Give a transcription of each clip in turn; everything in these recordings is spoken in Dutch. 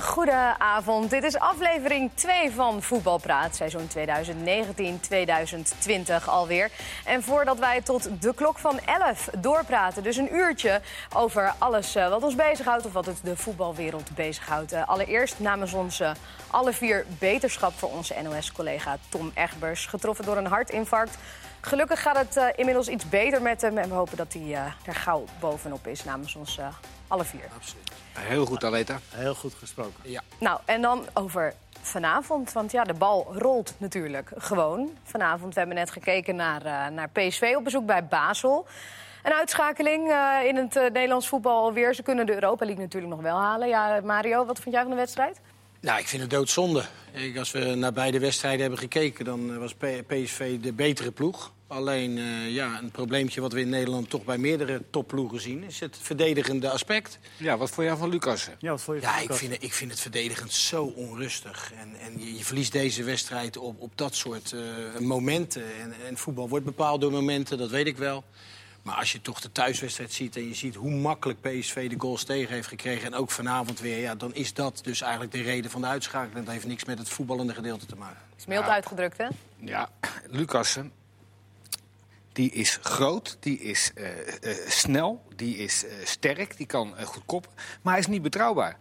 goede avond. Dit is aflevering 2 van Voetbalpraat, seizoen 2019-2020 alweer. En voordat wij tot de klok van 11 doorpraten, dus een uurtje over alles eh, wat ons bezighoudt of wat het de voetbalwereld bezighoudt. Uh, allereerst namens ons alle vier beterschap voor onze NOS-collega Tom Egbers, getroffen door een hartinfarct. Gelukkig gaat het uh, inmiddels iets beter met hem en we hopen dat hij uh, er gauw bovenop is namens ons uh, alle vier. Absoluut. Heel goed, Aleta. Heel goed gesproken. Ja. Nou, en dan over vanavond, want ja, de bal rolt natuurlijk gewoon. Vanavond, we hebben net gekeken naar, naar PSV op bezoek bij Basel. Een uitschakeling in het Nederlands voetbal alweer. Ze kunnen de Europa League natuurlijk nog wel halen. Ja, Mario, wat vond jij van de wedstrijd? Nou, ik vind het doodzonde. Als we naar beide wedstrijden hebben gekeken, dan was PSV de betere ploeg. Alleen uh, ja, een probleempje wat we in Nederland toch bij meerdere topploegen zien... is het verdedigende aspect. Ja, wat vond jij van Lucas? Ja, wat vond je ja ik, vind, ik vind het verdedigend zo onrustig. En, en je, je verliest deze wedstrijd op, op dat soort uh, momenten. En, en voetbal wordt bepaald door momenten, dat weet ik wel. Maar als je toch de thuiswedstrijd ziet en je ziet hoe makkelijk PSV de goals tegen heeft gekregen... en ook vanavond weer, ja, dan is dat dus eigenlijk de reden van de uitschakeling. Dat heeft niks met het voetballende gedeelte te maken. Is mild ja. uitgedrukt, hè? Ja, Lucas, die is groot, die is uh, uh, snel, die is uh, sterk, die kan goed koppen. Maar hij is niet betrouwbaar.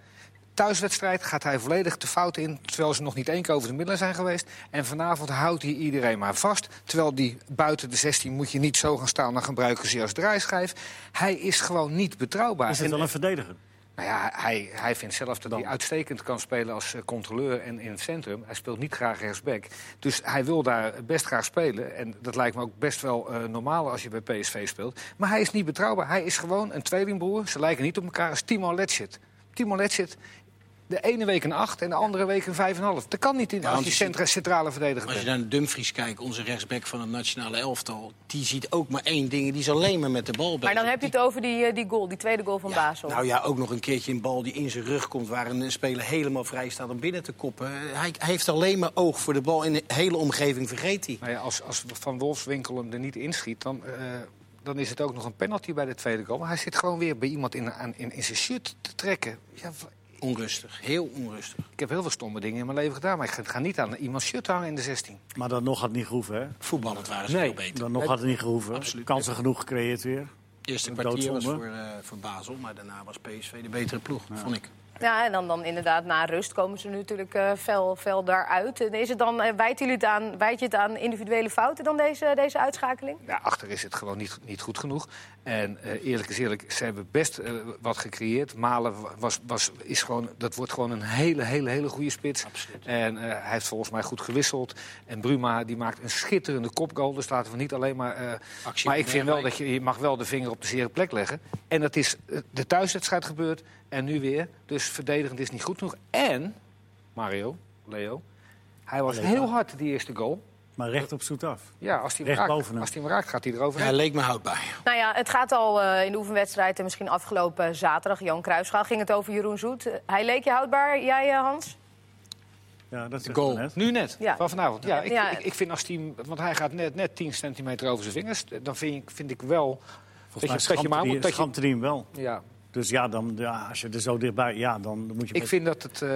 Thuiswedstrijd gaat hij volledig de fout in, terwijl ze nog niet één keer over de middelen zijn geweest. En vanavond houdt hij iedereen maar vast. Terwijl die buiten de 16 moet je niet zo gaan staan, dan gebruiken ze als draaischijf. Hij is gewoon niet betrouwbaar. Is het wel een verdediger? Nou ja, hij, hij vindt zelf dat hij uitstekend kan spelen als controleur en in het centrum. Hij speelt niet graag rechtsback. Dus hij wil daar best graag spelen. En dat lijkt me ook best wel uh, normaal als je bij PSV speelt. Maar hij is niet betrouwbaar. Hij is gewoon een tweelingbroer. Ze lijken niet op elkaar als Timo Letchit. Timo Letchit de ene week een 8 en de andere week een 5,5. Dat kan niet in, als je centra, centrale verdediger Als je naar Dumfries kijkt, onze rechtsback van het nationale elftal... die ziet ook maar één ding, die is alleen maar met de bal bezig. Maar dan heb je het over die, die goal, die tweede goal van ja, Basel. Nou ja, ook nog een keertje een bal die in zijn rug komt... waar een speler helemaal vrij staat om binnen te koppen. Hij, hij heeft alleen maar oog voor de bal in de hele omgeving, vergeet hij. Nou ja, als, als Van Wolfswinkel hem er niet inschiet, dan... Uh, dan is het ook nog een penalty bij de tweede goal. Maar hij zit gewoon weer bij iemand in, in, in zijn shirt te trekken. Ja, Onrustig, heel onrustig. Ik heb heel veel stomme dingen in mijn leven gedaan, maar ik ga niet aan iemands shirt hangen in de 16. Maar dan nog had het niet gehoeven, hè? Voetballend waren ze nee, veel beter. Dan nog had het niet gehoeven. Absoluut. Kansen genoeg gecreëerd weer. Eerste kwartier was voor, uh, voor Basel, maar daarna was PSV de betere ploeg, ja. vond ik. Ja, en dan, dan inderdaad na rust komen ze natuurlijk uh, fel, fel daaruit. Is het dan, uh, wijt, jullie het aan, wijt je het aan individuele fouten dan deze, deze uitschakeling? Ja, achter is het gewoon niet, niet goed genoeg. En uh, eerlijk is eerlijk, ze hebben best wat gecreëerd. Malen was, was, is gewoon, dat wordt gewoon een hele, hele, hele goede spits. Absoluut. En hij heeft volgens mij goed gewisseld. En Bruma die maakt een schitterende kopgoal. Dus laten we niet alleen maar... maar ik vind wel dat je, je mag wel de vinger op de zere plek leggen. En dat is de thuiswedstrijd gebeurd. En nu weer. Dus verdedigend is niet goed genoeg. En, Mario, Leo, hij was Leo. heel hard die eerste goal. Maar recht op zoet af. Ja, als hij hem, Recht raakt, boven hem. als hij hem raakt, gaat hij erover. Ja, leek me houdbaar. Nou ja, het gaat al uh, in de oefenwedstrijd en misschien afgelopen zaterdag. Johan Cruijffschaal ging het over Jeroen Zoet. Uh, hij leek je houdbaar. Jij, uh, Hans? Ja, dat is goal. Net. Nu net, Ja. van vanavond. Ja, ik, Ja. Ik, ik vind als hij, want hij gaat net, net 10 centimeter over zijn vingers. Dan vind ik, vind ik wel Volgens mij dat je, dat je moet... Dat je, hem wel. ja, Dus ja, dan, ja, als je er zo dichtbij... Ja, dan moet je... ik vind dat, het, eh,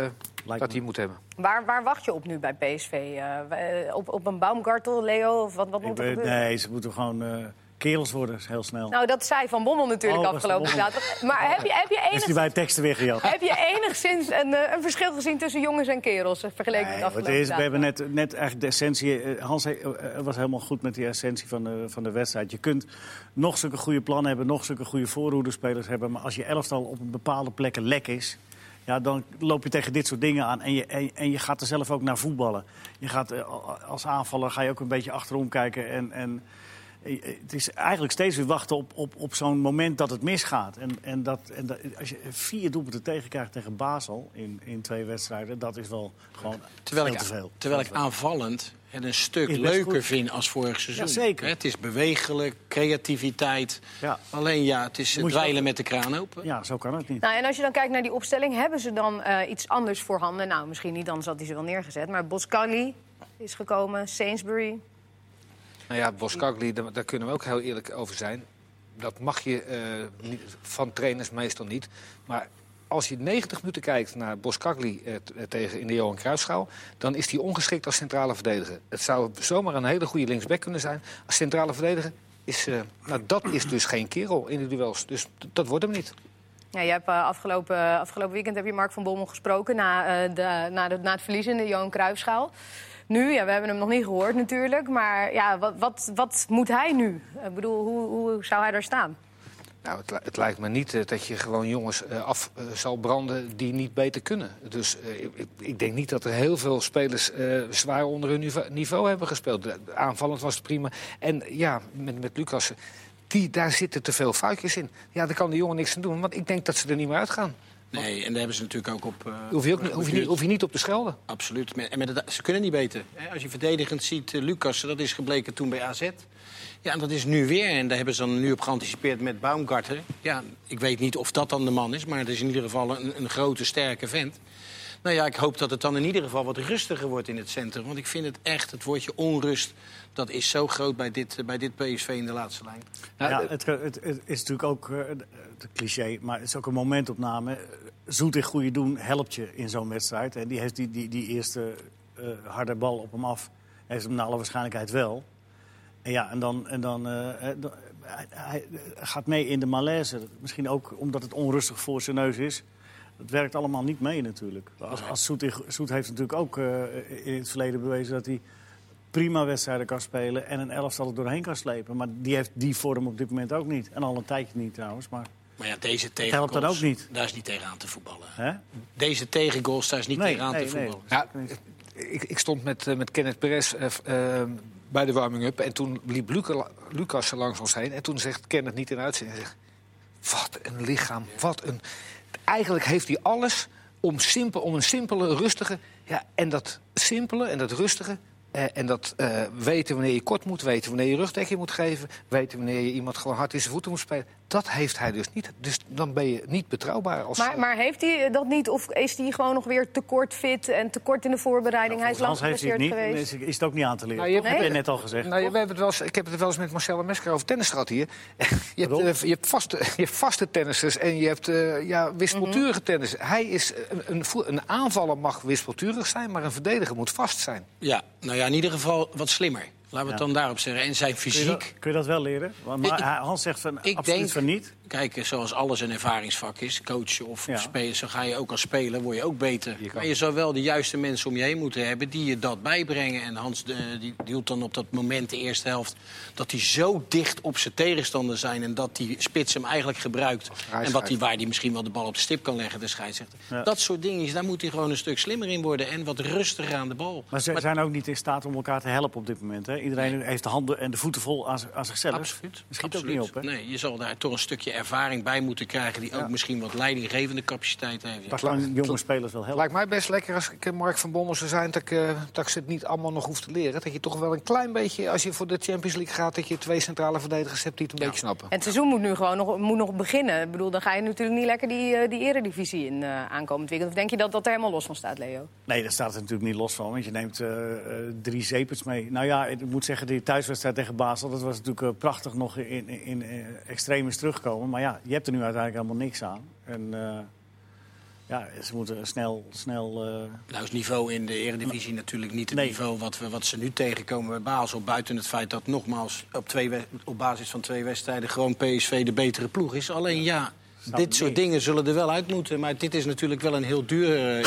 dat me. hij moet hebben. Waar, waar wacht je op nu bij PSV? Eh, eh, op, op een Baumgartel, Leo? Of wat, wat Ik moet er gebeuren? nee, ze moeten gewoon eh, kerels worden, heel snel. Nou, dat zei Van Bommel natuurlijk Oh, afgelopen zaterdag. Maar heb je, heb je is die bij teksten weer gejat? heb je enigszins een, eh, een verschil gezien tussen jongens en kerels? eh, Vergeleken Nee, met afgelopen is, we hebben net, net eigenlijk de essentie. eh, Hans was helemaal goed met die essentie van de, van de wedstrijd. Je kunt nog zulke goede plannen hebben, nog zulke goede voorhoederspelers hebben. Maar als je elftal op een bepaalde plekken lek is. Ja, dan loop je tegen dit soort dingen aan. En je, en, en je gaat er zelf ook naar voetballen. Je gaat, als aanvaller ga je ook een beetje achterom kijken. En, en het is eigenlijk steeds weer wachten op, op, op zo'n moment dat het misgaat. En, en, dat, en dat, als je vier doelpunten tegenkrijgt tegen Basel in, in twee wedstrijden... dat is wel gewoon Terwijl veel ik, te veel. terwijl ik aanvallend het een stuk leuker goed. vind als vorig seizoen. Ja, zeker. Hè, Het is bewegelijk, creativiteit. Ja. Alleen ja, het is dweilen ook- met de kraan open. Ja, zo kan het niet. Nou, en als je dan kijkt naar die opstelling, hebben ze dan eh, iets anders voorhanden? Nou, misschien niet, dan zat hij ze wel neergezet. Maar Boscali is gekomen, Sainsbury. Nou ja, Boskagli, daar, kunnen we ook heel eerlijk over zijn. Dat mag je eh, van trainers meestal niet. Maar als je 90 minuten kijkt naar Boskakli eh, eh, tegen in de Johan Cruijffschaal... dan is hij ongeschikt als centrale verdediger. Het zou zomaar een hele goede linksback kunnen zijn. Als centrale verdediger is... nou, dat is dus geen kerel in de duels. Dus dat wordt hem niet. Ja, je hebt, afgelopen, afgelopen weekend heb je Mark van Bommel gesproken na, de, na, na het verlies in de Johan Cruijffschaal. Nu, ja, we hebben hem nog niet gehoord natuurlijk, maar ja, wat, wat, wat moet hij nu? Ik bedoel, hoe, hoe zou hij daar staan? Nou, het, het lijkt me niet eh, dat je gewoon jongens eh, af eh, zal branden die niet beter kunnen. Dus ik, ik denk niet dat er heel veel spelers zwaar onder hun nive- niveau hebben gespeeld. Aanvallend was het prima. En ja, met, met Lucas, die, daar zitten te veel foutjes in. Ja, daar kan de jongen niks aan doen, want ik denk dat ze er niet meer uitgaan. Nee, en daar hebben ze natuurlijk ook op... eh, Hoef je, ook, niet- hoef je, niet, hoef je niet op te schelden. Absoluut. En met het- ze kunnen niet beter. Als je verdedigend ziet, eh, Lucas, dat is gebleken toen bij AZ. Ja, en dat is nu weer. En daar hebben ze dan nu op geanticipeerd met Baumgarter. Ja, ik weet niet of dat dan de man is, maar het is in ieder geval een, een grote, sterke vent. Nou ja, ik hoop dat het dan in ieder geval wat rustiger wordt in het centrum. Want ik vind het echt, het woordje onrust, dat is zo groot bij dit, bij dit PSV in de laatste lijn. Nou, ja, het, het, het is natuurlijk ook eh, het cliché, maar het is ook een momentopname. Zoet in goede doen helpt je in zo'n wedstrijd. En die heeft die, die, die eerste eh, harde bal op hem af. Heeft hem naar alle waarschijnlijkheid wel. En ja, en dan, en dan eh, hij, hij gaat mee in de malaise. Misschien ook omdat het onrustig voor zijn neus is. Het werkt allemaal niet mee natuurlijk. Als, als Zoet, in- Zoet heeft natuurlijk ook eh, in het verleden bewezen dat hij prima wedstrijden kan spelen en een elftal er doorheen kan slepen. Maar die heeft die vorm op dit moment ook niet. En al een tijdje niet trouwens. Maar, Maar ja, deze tegengoals, ook niet. daar is niet tegen aan te voetballen. hè? Deze tegengoals, daar is niet Nee, tegen aan nee, te nee. voetballen. Ja, ik, ik stond met, eh, met Kenneth Perez eh, bij de warming-up. En toen liep Luca, Lucas er langs ons heen. En toen zegt Kenneth niet in uitzending. Zegt, wat een lichaam, wat een... Eigenlijk heeft hij alles om, simpel, om een simpele, rustige... Ja, en dat simpele en dat rustige... eh, en dat eh, weten wanneer je kort moet, weten wanneer je rugdekking moet geven... weten wanneer je iemand gewoon hard in zijn voeten moet spelen. Dat heeft hij dus niet. Dus dan ben je niet betrouwbaar als... Maar, maar heeft hij dat niet of is hij gewoon nog weer te kort fit en te kort in de voorbereiding? hij is lang Hans heeft hij het geblesseerd niet. geweest. Is, is het ook niet aan te leren. Nou, je hebt- dat heb je Nee. net al gezegd. Nou, we hebben het wel eens, ik heb het wel eens met Marcella Mesker over tennis gehad hier. Je hebt, eh, je hebt, vaste, je hebt vaste tennissers en je hebt eh, ja, wispelturige tennissers. Hij is een, een, een aanvaller mag wispelturig zijn, maar een verdediger moet vast zijn. Ja, nou ja, in ieder geval wat slimmer. Laten we het dan daarop zeggen. En zijn Kun je, fysiek. dat, kun je dat wel leren? Want- Maar Ik- hij- Hans zegt van ik absoluut denk- van niet. Kijk, zoals alles een ervaringsvak is, coachen of Ja. spelen, zo ga je ook als speler, word je ook beter. Je maar je zou wel de juiste mensen om je heen moeten hebben die je dat bijbrengen. En Hans eh, die hield dan op dat moment de eerste helft dat die zo dicht op zijn tegenstander zijn en dat die spits hem eigenlijk gebruikt. hij En wat die, waar hij misschien wel de bal op de stip kan leggen, de scheidsrechter. Ja. Dat soort dingen, daar moet hij gewoon een stuk slimmer in worden en wat rustiger aan de bal. Maar ze zijn ook niet in staat om elkaar te helpen op dit moment. Hè? Iedereen heeft de handen en de voeten vol aan, zichzelf. Absoluut. Dat schiet Absoluut. ook niet op. Hè? Nee, je zal daar toch een stukje ervaring bij moeten krijgen... die ook misschien wat leidinggevende capaciteit heeft. Dat kan jonge spelers wel helpen. Lijkt mij best lekker als ik eh, Mark van Bommel zou zijn... Dat ik, eh, dat ik ze het niet allemaal nog hoef te leren. Dat je toch wel een klein beetje, als je voor de Champions League gaat... dat je twee centrale verdedigers hebt die het een beetje snappen. En het seizoen moet nu gewoon nog, moet nog beginnen. Ik bedoel, dan ga je natuurlijk niet lekker die, eh, die eredivisie in eh, aankomend weekend. Of denk je dat dat er helemaal los van staat, Leo? Nee, daar staat het natuurlijk niet los van. Want je neemt eh, eh, drie zeepers mee. Nou ja, ik moet zeggen, die thuiswedstrijd tegen Basel... dat was natuurlijk prachtig nog in, in, in extreem is terugkomen. Maar ja, je hebt er nu uiteindelijk helemaal niks aan. En eh, ja, ze moeten snel... snel eh, Nou is niveau in de eredivisie natuurlijk niet het Nee. niveau wat, we, wat ze nu tegenkomen bij Basel. Buiten het feit dat nogmaals op, twee, we- op basis van twee wedstrijden gewoon PSV de betere ploeg is. Alleen ja, dit soort dingen zullen er wel uit moeten. Maar dit is natuurlijk wel een heel duur... eh,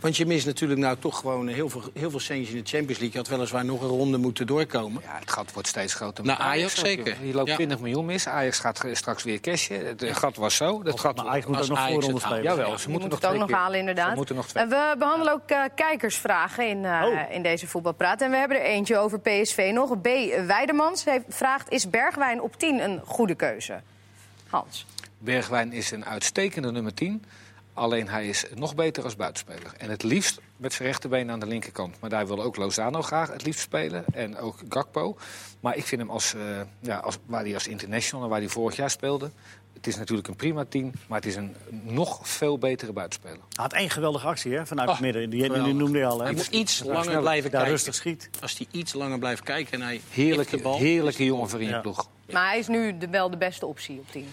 want je mist natuurlijk nou toch gewoon heel veel, heel veel centjes in de Champions League. Je had weliswaar nog een ronde moeten doorkomen. Ja, het gat wordt steeds groter. Nou, Maar Ajax zeker. Je loopt Ja. 20 miljoen mis. Ajax gaat straks weer cashen. Het eh, gat was zo. Dat gat, maar Ajax moet ook nog voorronde spelen. Jawel, Ja. ze moeten moet nog het ook nog keer- halen, inderdaad. Ze moeten nog. En we behandelen ook eh, kijkersvragen in, eh, Oh. in deze voetbalpraat. En we hebben er eentje over PSV nog. B. Weidemans heeft, vraagt, is Bergwijn op 10 een goede keuze? Hans. Bergwijn is een uitstekende nummer 10. Alleen hij is nog beter als buitenspeler. En het liefst met zijn rechterbeen aan de linkerkant. Maar daar wil ook Lozano graag het liefst spelen. En ook Gakpo. Maar ik vind hem als, eh, ja, als, waar hij als international en waar hij vorig jaar speelde. Het is natuurlijk een prima team. Maar het is een nog veel betere buitenspeler. Hij had één geweldige actie hè, vanuit Oh, het midden. Die, noemde je al. Hè? Hij moet iets langer blijven daar kijken. rustig schiet. Als hij iets langer blijft kijken en hij heeft de Heerlijke, bal... heerlijke jongen voor in je Ja. ploeg. Maar hij is nu de, wel de beste optie op 10.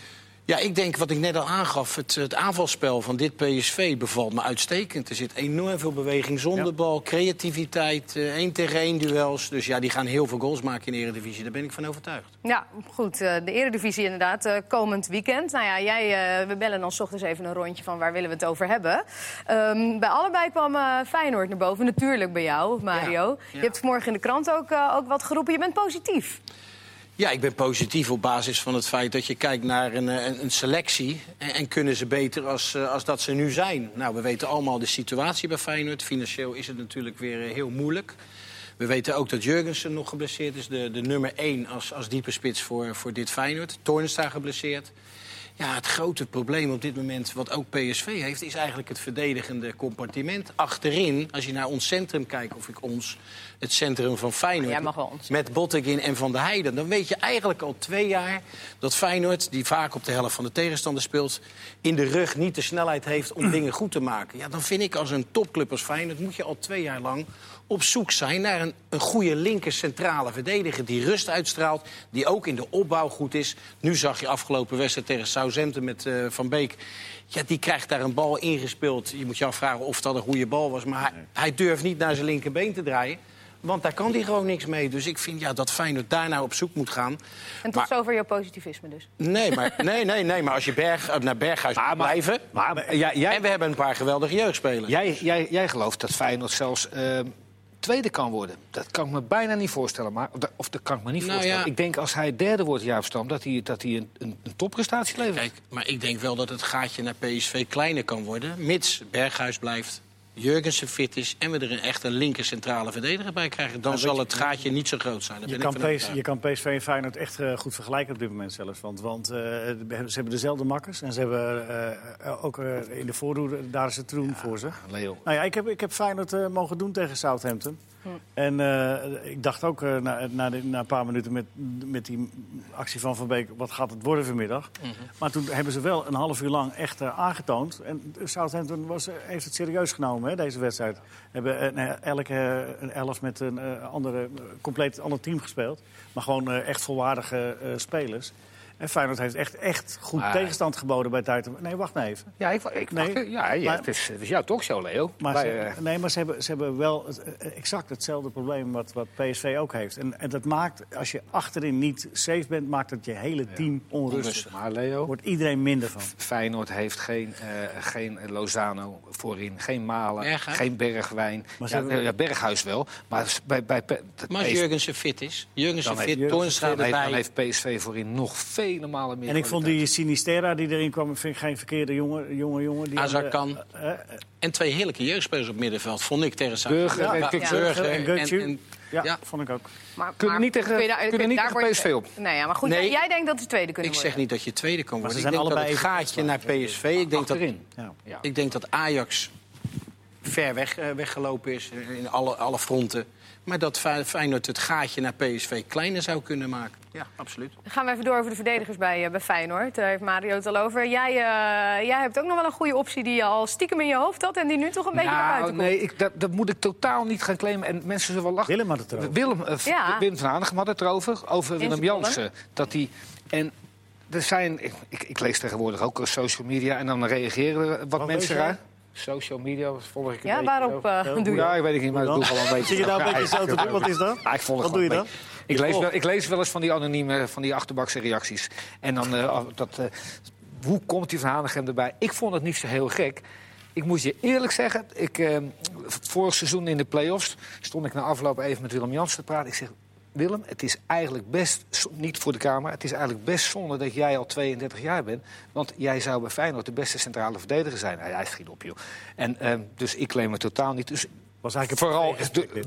Ja, ik denk wat ik net al aangaf. Het, het aanvalspel van dit PSV bevalt me uitstekend. Er zit enorm veel beweging zonder Ja. bal, creativiteit, eh, één tegen één duels. Dus ja, die gaan heel veel goals maken in de Eredivisie. Daar ben ik van overtuigd. Ja, goed. eh, De Eredivisie inderdaad, eh, komend weekend. Nou ja, jij, we bellen dan 's ochtends even een rondje van waar willen we het over hebben. Ehm, bij allebei kwam Feyenoord naar boven. Natuurlijk bij jou, Mario. Ja, Je hebt vanmorgen in de krant ook, ook wat geroepen. Je bent positief. Ja, ik ben positief op basis van het feit dat je kijkt naar een, eh, een, selectie. En, en kunnen ze beter als, eh, als dat ze nu zijn? Nou, we weten allemaal de situatie bij Feyenoord. Financieel is het natuurlijk weer eh, heel moeilijk. We weten ook dat Jurgensen nog geblesseerd is. De, de nummer 1 als, als diepe spits voor, voor dit Feyenoord. Toornstra geblesseerd. Ja, het grote probleem op dit moment, wat ook PSV heeft... is eigenlijk het verdedigende compartiment. Achterin, als je naar ons centrum kijkt, of ik ons, het centrum van Feyenoord... Met Botteguin en Van der Heijden... dan weet je eigenlijk al twee jaar dat Feyenoord... die vaak op de helft van de tegenstander speelt... in de rug niet de snelheid heeft om dingen goed te maken. Ja, dan vind ik als een topclub als Feyenoord... moet je al twee jaar lang op zoek zijn naar een, een goede linker centrale verdediger... die rust uitstraalt, die ook in de opbouw goed is. Nu zag je afgelopen wedstrijd tegen Southampton met eh, Van Beek... Ja, die krijgt daar een bal ingespeeld. Je moet je afvragen of dat een goede bal was. Maar hij, hij durft niet naar zijn linkerbeen te draaien. Want daar kan hij gewoon niks mee. Dus ik vind ja, dat Feyenoord daar nou op zoek moet gaan. En tot Maar- zover jouw positivisme dus. Nee, maar, nee, nee, nee, maar als je berg, eh, naar Berghuis Maar- moet maar- blijven... Maar jij, jij, En we hebben een paar geweldige jeugdspelers. jij, jij, jij gelooft dat Feyenoord zelfs eh, tweede kan worden. Dat kan ik me bijna niet voorstellen. Maar, of dat- kan ik me niet Nou voorstellen. ja. Ik denk als hij derde wordt, Jaap Stam, dat hij, dat hij een, een, een topprestatie levert. Kijk, maar ik denk wel dat het gaatje naar PSV kleiner kan worden... mits Berghuis blijft, Jurgensen fit is... en we er een echt een linker centrale verdediger bij krijgen. Dan zal je- het gaatje niet zo groot zijn. Je kan, ik van PS, overtuigd. je kan PSV en Feyenoord echt eh, goed vergelijken op dit moment zelfs. Want, want eh, ze hebben dezelfde makkers. En ze hebben eh, ook in de voorhoede, daar is het te doen voor ze. Leo. Nou ja, ik heb, ik heb Feyenoord mogen doen tegen Southampton. En eh, ik dacht ook eh, na, na, de- na een paar minuten met, met die actie van Van Beek... wat gaat het worden vanmiddag? Maar toen hebben ze wel een half uur lang echt eh, aangetoond. En Southampton was, heeft het serieus genomen, hè, deze wedstrijd. Hebben elke een elf met een andere, compleet ander team gespeeld. Maar gewoon echt volwaardige spelers. En Feyenoord heeft echt, echt goed Maar- tegenstand geboden bij tijd. Nee, wacht nou even. Ja, ik, ik, Nee, wacht, ja, ja maar- het, is, het is jouw talkshow, Leo. Maar, ze, eh, nee, maar ze hebben, ze hebben wel het, eh, exact hetzelfde probleem wat, wat PSV ook heeft. En, en dat maakt, als je achterin niet safe bent, maakt het je hele team onrustig. maar Leo, wordt iedereen minder van. Feyenoord heeft geen, eh, geen Lozano voorin, geen Malen, Berghuis? geen Bergwijn. Maar ze Ja, hebben- ja, Berghuis wel, maar bij, bij, bij Maar als PSV Jurgensen fit is, Jurgensen fit, Toornstra dan heeft, dan erbij... heeft PSV voorin nog vele malen meer En ik vond die Sinistera die erin kwam, vind ik geen verkeerde jongen. jongen, jongen die Azarkan. eh, eh, En twee heerlijke jeugdspelers op middenveld, vond ik tegen Burger en. Burger en ja, Ja. vond ik ook. Maar, Kunnen maar niet tegen- kun je daar- kunnen kun- niet daar tegen PSV op. Nee, ja, maar goed, Nee. jij denkt dat ze tweede kunnen Ik zeg niet dat je tweede kan worden. ze Ik zijn denk dat allebei het gaatje naar PSV... Ik denk dat, ik denk dat Ajax ver weg, eh, weggelopen is in alle, alle fronten. Maar dat Fey- Feyenoord het gaatje naar PSV kleiner zou kunnen maken. Ja, absoluut. Dan gaan we even door over de verdedigers bij, eh, bij Feyenoord. Daar heeft Mario het al over. Jij, eh, jij hebt ook nog wel een goede optie die je al stiekem in je hoofd had... en die nu toch een beetje naar Nou, buiten komt. nee, ik, dat, dat moet ik totaal niet gaan claimen. En mensen zullen wel lachen. Willem had het erover. Willem, eh, Ja. Willem van Hanegem had het erover. Over Willem. Jansen. Dat die, en er zijn, ik, ik, ik lees tegenwoordig ook op social media. En dan reageren er wat Wat mensen. Social media volg ik een Ja, beetje. waarop eh, Ja, doe je Ja, ik weet het niet, maar dat doe ik wel een beetje. Zit je daar een Ja, beetje zo te doen? Wat is dat? Ja, ik volg Wat doe je een dan? beetje. Ik lees, wel, ik lees wel eens van die anonieme, van die achterbakse reacties. En dan, eh, dat, eh, hoe komt die Van Hanegem erbij? Ik vond het niet zo heel gek. Ik moet je eerlijk zeggen, ik, eh, vorig seizoen in de play-offs... stond ik na afloop even met Willem Jansen te praten. Ik zeg, Willem, het is eigenlijk best, niet voor de Kamer... het is eigenlijk best zonde dat jij al 32 jaar bent. Want jij zou bij Feyenoord de beste centrale verdediger zijn. Nou, hij schiet op, joh. En, eh, dus ik claim het totaal niet. Dus Was eigenlijk Vooral,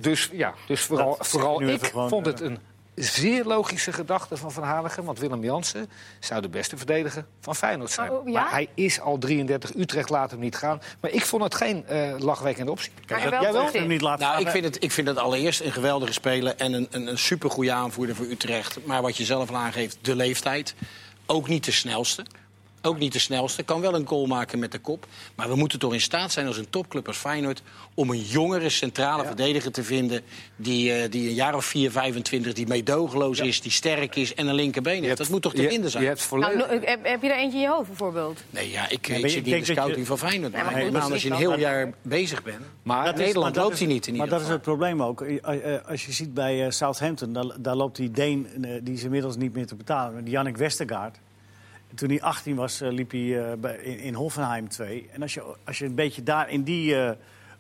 dus, ja, dus vooral, vooral ik vond het eh. een zeer logische gedachte van Van Hanegem. Want Willem Jansen zou de beste verdediger van Feyenoord zijn. Oh, ja? Maar hij is al 33. Utrecht laat hem niet gaan. Maar ik vond het geen eh, lachwekkende optie. Wel jij wel hem niet laten Nou, gaan, ik vind, het, ik vind het allereerst een geweldige speler en een, een, een supergoeie aanvoerder voor Utrecht. Maar wat je zelf al aangeeft, de leeftijd. Ook niet de snelste. Ook niet de snelste. Kan wel een goal maken met de kop. Maar we moeten toch in staat zijn als een topclub als Feyenoord... om een jongere centrale verdediger te vinden... Die, eh, die een jaar of 4, 25, die meedogenloos is, die sterk is... en een linkerbeen heeft. Dat moet toch te vinden zijn? Je hebt volledig... Nou, no- heb, heb je er eentje in je hoofd bijvoorbeeld? Nee, ja, ik, ik je- zit ik niet in de je- scouting van Feyenoord. Nee, maar maar goed, als je een heel dan- jaar bezig bent. maar Dat is- maar Nederland loopt hij niet in Maar ieder dat is het probleem ook. Eh, eh, Als je ziet bij Southampton, daar, daar loopt die Deen, die is inmiddels niet meer te betalen, die Jannik Westergaard. Toen hij 18 was, eh, liep hij eh, bij, in, in Hoffenheim 2. En als je, als je een beetje daar in die, eh,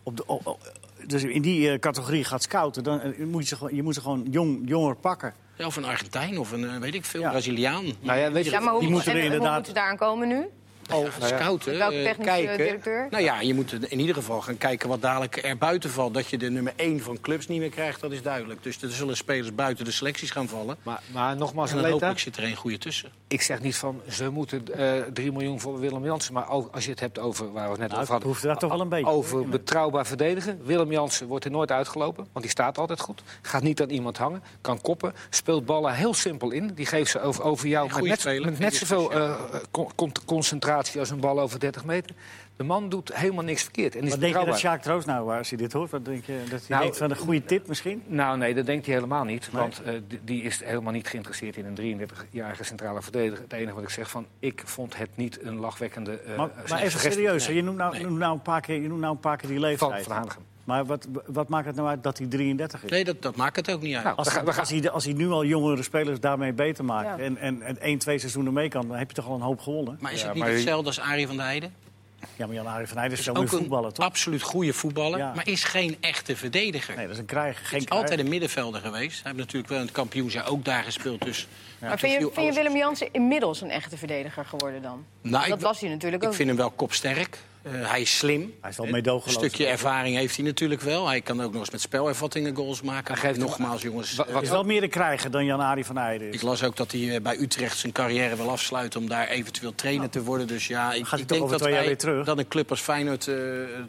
op de, op- op- dus in die eh, categorie gaat scouten, dan moet je ze gewoon, je moet ze gewoon jong, jonger pakken. Ja, of een Argentijn of een, weet ik veel, Ja. Braziliaan. Nou ja, weet je, Ja, maar hoe, Die moeten er hoe inderdaad- moeten daaraan komen nu? Oh, scouten, Welke eh, technische kijken. directeur? Nou ja, je moet in ieder geval gaan kijken wat dadelijk er buiten valt. Dat je de nummer 1 van clubs niet meer krijgt, dat is duidelijk. Dus er zullen spelers buiten de selecties gaan vallen. maar, maar nogmaals, En dan hopelijk zit er een goede tussen. ik zeg niet van ze moeten eh 3 miljoen voor Willem Jansen. Maar ook als je het hebt over waar we het net Nou, over hadden. hoeft daar toch wel een beetje Over betrouwbaar verdedigen. Willem Jansen wordt er nooit uitgelopen, want die staat altijd goed. Gaat niet aan iemand hangen, kan koppen. Speelt ballen heel simpel in. Die geeft ze over, over jou met net, met net zoveel eh, con- con- als een bal over 30 meter. De man doet helemaal niks verkeerd. En is Wat denk je dat. Sjaak Troost nou, als je dit hoort? Wat denk je, dat hij Nou, denkt van een goede tip misschien? Nou, nee, dat denkt hij helemaal niet. Want eh, die- is helemaal niet geïnteresseerd in een 33-jarige centrale verdediger. Het enige wat ik zeg van, ik vond het niet een lachwekkende... eh, Maar, maar even serieus, nee. je noemt nou, Nee. noemt nou een paar keer, je noemt nou een paar keer die Van, leeftijd. van Hanegem. Maar wat, wat maakt het nou uit dat hij 33 is? Nee, dat, dat maakt het ook niet uit. Nou, Als, we gaan- we gaan- als, hij, als hij nu al jongere spelers daarmee beter maakt Ja. en, en, en één, twee seizoenen mee kan, dan heb je toch al een hoop gewonnen. maar is Ja, het niet maar- hetzelfde als Arie van der Heijden? Ja, maar Jan-Arie van Heijden is Is ook een voetballer, toch? absoluut goede voetballer, Ja. maar is geen echte verdediger. Nee, dat is een krijger. Hij Geen is altijd een middenvelder geweest. Hij heeft natuurlijk wel in het kampioensjaar ook daar gespeeld. Dus maar vind je, vind Willem Jansen inmiddels een echte verdediger geworden dan? Nou, dat ik- was hij natuurlijk ook. Ik vind hem wel kopsterk. Eh, hij is slim. Hij is wel Een meedogenloos. stukje ervaring heeft hij natuurlijk wel. Hij kan ook nog eens met spelervattingen goals maken. Hij geeft Nogmaals, jongens. Wa- eh, wat- is wel meer de krijger dan Jan-Arie van Heijden ik las ook dat hij eh, bij Utrecht zijn carrière wil afsluiten... om daar eventueel trainer te worden. Dus ja, ik, ik denk dat, wij- weer terug? dat een club als Feyenoord eh,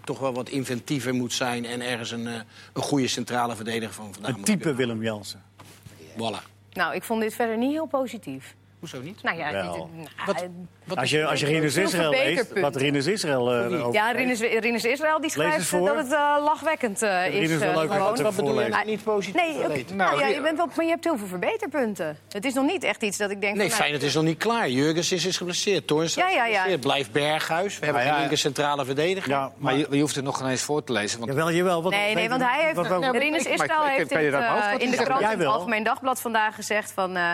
toch wel wat inventiever moet zijn... en ergens een, eh, een goede centrale verdediger van vandaan Een type. Willem Jansen. Voilà. Nou, ik vond dit verder niet heel positief. Hoezo niet? Nou ja, Wel. dit- nou, Wat- eh, Wat Als je, als je Rinus Veel Israël leest, verbeterpunten. wat Rinus Israël eh, erover ja. Rinus, Rinus Israël die schrijft eens voor. dat het eh, lachwekkend eh, is. Rinus wil eh, ook gewoon. wat bedoel je voorlezen. nou niet positief? Nee, oké. nou, ja, Nou, je bent wel, maar je hebt heel veel verbeterpunten. Het is nog niet echt iets dat ik denk... Nee, van, nou, Feyenoord is nog niet klaar. Jurgens is, is geblesseerd. Toorns Ja, is ja, ja. geblesseerd. Blijft Berghuis. We hebben Maar ja, geen linker centrale verdediger. Ja, Maar maar, je, je hoeft het nog geen eens voor te lezen. Want jawel, jawel. Wat, Nee, nee, want hij heeft, wat- wat- maar Rinus ik- maar Israël ik- ik- heeft het, uit mijn hoofd eh, wat in de hij zegt? krant Jij in het wel. Algemeen Dagblad vandaag gezegd van... eh,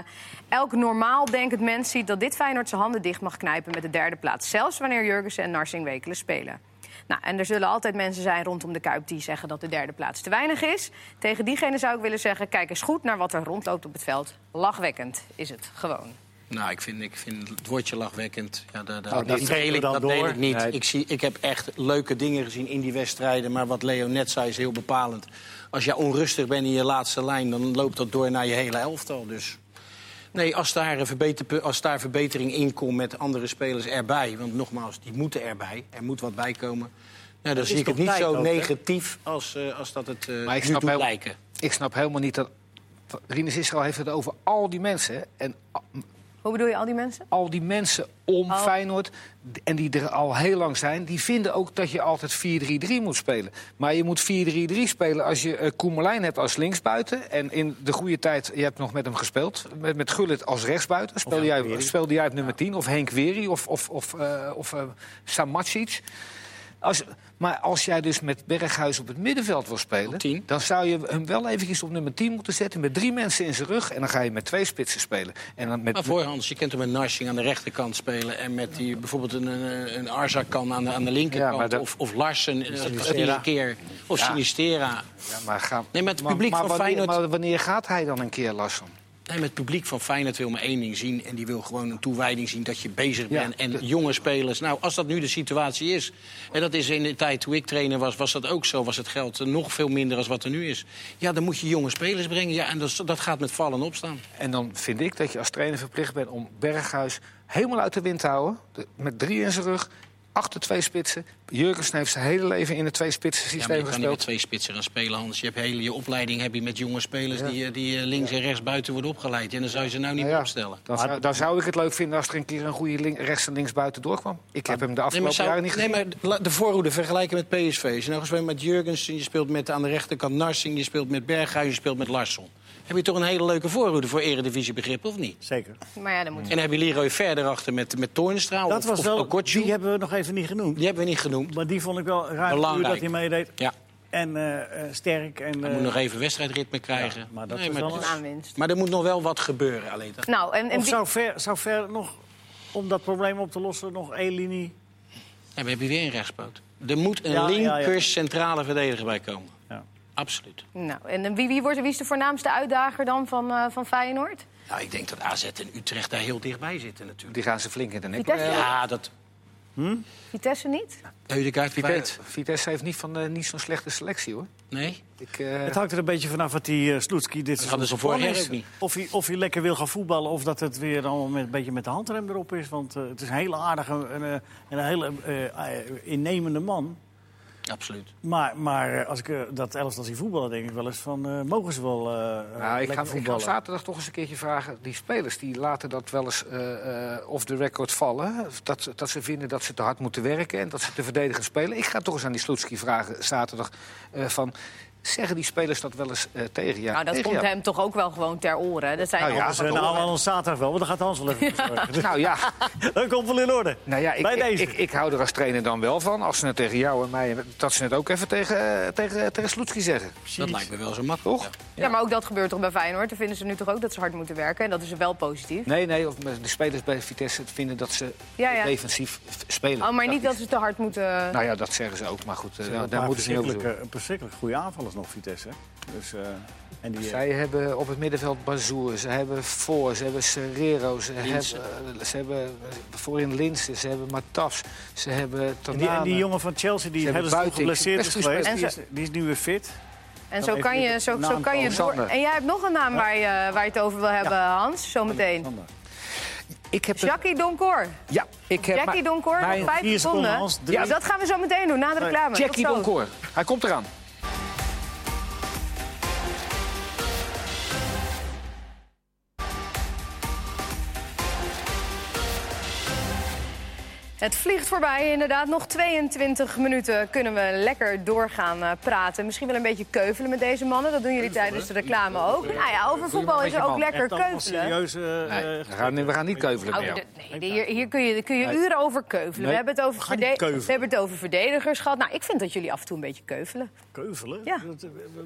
elk normaal denkend mens ziet dat dit Feyenoord zijn handen dicht mag knijpen met de derde plaats. Zelfs wanneer Jurgensen en Narsing wekelen spelen. Nou, en er zullen altijd mensen zijn rondom de Kuip die zeggen dat de derde plaats te weinig is. Tegen diegene zou ik willen zeggen, kijk eens goed naar wat er rondloopt op het veld. Lachwekkend is het gewoon. Nou, ik vind, ik vind het woordje lachwekkend. Ja, dat, dat, Nou, dat deel ik, dat deel ik niet. Nee. Ik, zie, ik heb echt leuke dingen gezien in die wedstrijden. Maar wat Leo net zei is heel bepalend. Als je onrustig bent in je laatste lijn, dan loopt dat door naar je hele elftal. Dus nee, als daar, een verbeter, als daar verbetering in komt met andere spelers erbij. Want nogmaals, die moeten erbij. Er moet wat bij komen. Nou, dan zie ik het niet zo ook, negatief als, eh, als dat het eh Maar ik nu snap doet heel- lijken. ik snap helemaal niet dat... Rinus Israël heeft het over al die mensen. hè. En Hoe bedoel je al die mensen? al die mensen om Oh. Feyenoord, en die er al heel lang zijn... die vinden ook dat je altijd 4-3-3 moet spelen. Maar je moet 4-3-3 spelen als je uh, Koemerlijn hebt als linksbuiten... en in de goede tijd, je hebt nog met hem gespeeld... met, met Gullit als rechtsbuiten. Speelde jij, speelde jij op nummer 10, of Henk Wery, of, of, of, eh, of eh, Samacic... Als, maar als jij dus met Berghuis op het middenveld wil spelen... Op 10. dan zou je hem wel eventjes op nummer 10 moeten zetten... met drie mensen in zijn rug. En dan ga je met twee spitsen spelen. En dan met, Maar voor Hans, je kent hem met Narsing aan de rechterkant spelen... en met die, bijvoorbeeld een, een, een Arzakkan aan de, aan de linkerkant... Ja, maar dat- of, of Larsen eh, een keer, of Ja. Sinistera. Ja, maar, ga, Nee, met het maar- publiek maar van wanneer, Feyenoord- Maar wanneer gaat hij dan een keer lassen? Nee, met het publiek van Feyenoord wil maar één ding zien... en die wil gewoon een toewijding zien dat je bezig Ja. bent. En jonge spelers, nou, als dat nu de situatie is... en dat is in de tijd toen ik trainer was, was dat ook zo... was het geld nog veel minder dan wat er nu is. Ja, dan moet je jonge spelers brengen. Ja, en dat, dat gaat met vallen en opstaan. En dan vind ik dat je als trainer verplicht bent om Berghuis helemaal uit de wind te houden. De- met drie in zijn rug, achter twee spitsen. Jurgensen heeft zijn hele leven in het twee spitsen Ja, maar systeem je kan niet met gespeeld. twee spitsen gaan spelen, Hans. Je hebt hele je opleiding heb je met jonge spelers die, eh, die eh, links en rechts buiten worden opgeleid. En dan zou je ze nou niet Nou opstellen. Dan zou, dan zou ik het leuk vinden als er een keer een goede link- rechts en links buiten doorkwam. Ik heb hem de Nee, afgelopen maar, zou- jaren niet nee, gezien. maar la- de voorhoede vergelijken met PSV. Als je nou gespeeld met Jurgensen, je speelt met aan de rechterkant Narsing... je speelt met Berghuis, je speelt met Larsson. Heb je toch een hele leuke voorhoede voor eredivisiebegrip, of niet? Zeker. Maar ja, dan moet En dan heb je Leroy verder achter met, met Toornstra Dat of, was of wel, die hebben we nog even niet genoemd. Die hebben we niet genoemd. Maar die vond ik wel ruim Belangrijk. dat hij meedeed. Ja, En eh, eh, sterk. En, hij eh, moet nog even wedstrijdritme krijgen. ja, maar dat Nee, is wel een aanwinst. maar er moet nog wel wat gebeuren, alleen. dat- Nou, en, en Of zou ver, zou ver nog, om dat probleem op te lossen, nog één linie... Ja, we hebben weer een rechtspoot. Er moet een Ja, ja, linker ja. centrale verdediger bij komen. Ja. Absoluut. nou, en wie, wie, wordt, wie is de voornaamste uitdager dan van, eh, van Feyenoord? Nou, ik denk dat AZ en Utrecht daar heel dichtbij zitten natuurlijk. Die gaan ze flink in de nek. Eh, Ja, dat... Vitesse niet? Eudegaard. Vitesse, Vitesse heeft niet, van, eh, niet zo'n slechte selectie hoor. Nee? Ik, eh, Het hangt er een beetje vanaf wat die uh, Sloetski dit seizoen jaar is. Of hij, of hij lekker wil gaan voetballen of dat het weer allemaal met, een beetje met de handrem erop is. Want eh, het is een hele aardige en, eh, en een hele innemende man. Absoluut. Maar, maar eh, als ik eh, dat elftal zie voetballen, denk ik wel eens van... eh, mogen ze wel eh nou, ik, lekker ga, ik ga voetballen? zaterdag toch eens een keertje vragen. Die spelers die laten dat wel eens eh, eh, off the record vallen. Dat, dat ze vinden dat ze te hard moeten werken en dat ze te verdedigen spelen. Ik ga toch eens aan die Sloetski vragen zaterdag eh, van... Zeggen die spelers dat wel eens eh, tegen je? Nou, dat Tegen komt jou? hem toch ook wel gewoon ter oren. Dat zijn Nou ja, Ze nou allemaal zaterdag wel, want dan gaat Hans wel even. Nou ja, Dat komt wel in orde. nou ja ik, Bij ik, deze. ik, ik hou er als trainer dan wel van. Als ze het tegen jou en mij... dat ze het ook even tegen, eh, tegen, tegen Sloetski zeggen. Dat lijkt me wel zo makkelijk. Toch? ja. Ja, maar ook dat gebeurt toch bij Feyenoord? Dan vinden ze nu toch ook dat ze hard moeten werken. En dat is wel positief. Nee, nee, of de spelers bij Vitesse vinden dat ze Ja, ja. defensief spelen. Oh, maar niet dat ze te hard moeten... Nou ja, dat zeggen ze ook, maar goed, eh, Ze daar- een moeten ze niet over doen. verschrikkelijke, verschrikkelijk goede aanvallers nog, Vitesse. Dus, eh, en die, eh, Zij hebben op het middenveld Bazoer, ze hebben Voor, ze hebben Serrero, ze hebben, eh, ze hebben voorin Linsen, ze hebben Matas, ze hebben en die, en die jongen van Chelsea, die Ze hebben stuk Buiting. geblesseerd is geweest, gespeeld. die is, die is nu weer fit. En Dan zo kan je, zo, zo kan je door. En jij hebt nog een naam waar, je, waar je het over wil hebben, Hans, zometeen. Ik heb Jackie Doncor. ja, ik heb Jackie Doncor, vijf seconden. Ja, dat gaan we zo meteen doen, na de reclame. Jackie. Doncourt. Hij komt eraan. Het vliegt voorbij, inderdaad. Nog 22 minuten kunnen we lekker doorgaan eh, praten. Misschien wel een beetje keuvelen met deze mannen. Dat doen jullie tijdens de reclame ook. Nou ja, over voetbal is er ook lekker keuvelen. serieuze... eh, Nee, we, gaan, we gaan niet keuvelen Oh, meer. de- nee, hier, hier kun je, kun je uren over keuvelen. Nee, we, hebben het over we gaan verde- niet keuvelen. we hebben het over verdedigers gehad. Nou, ik vind dat jullie af en toe een beetje keuvelen. Keuvelen? Ja.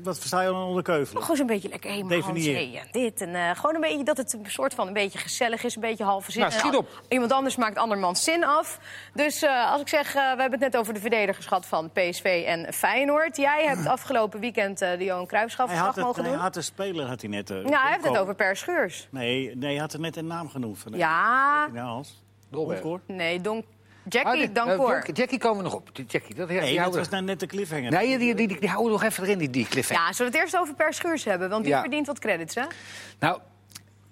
Wat, versta je dan onder keuvelen? Gewoon zo'n beetje lekker helemaal Definieer. dit. En eh, gewoon een beetje dat het een soort van een beetje gezellig is, een beetje halve zin. Nou, schiet op. Iemand anders maakt andermans zin af. Dus eh, als ik zeg, eh, we hebben het net over de verdedigers gehad van PSV en Feyenoord. Jij hebt afgelopen weekend eh, de Johan Hij Cruijffschap had, het, mogen hij doen. had de speler had hij net... Ja, hij heeft het over Per Schuurs. Nee, nee, hij had er net een naam genoemd. Van Ja. Dolberg. Hoor. nee, Don... Ah, Jackie dit- Dancor. eh, Jackie komen we nog op. Die Jackie, dat, die Nee, dat was nou net de cliffhanger. Nee, die, die, die, die houden we nog even erin, die, die cliffhanger. Ja, zullen we het eerst over Per Schuurs hebben? Want die Ja. verdient wat credits, hè? Nou,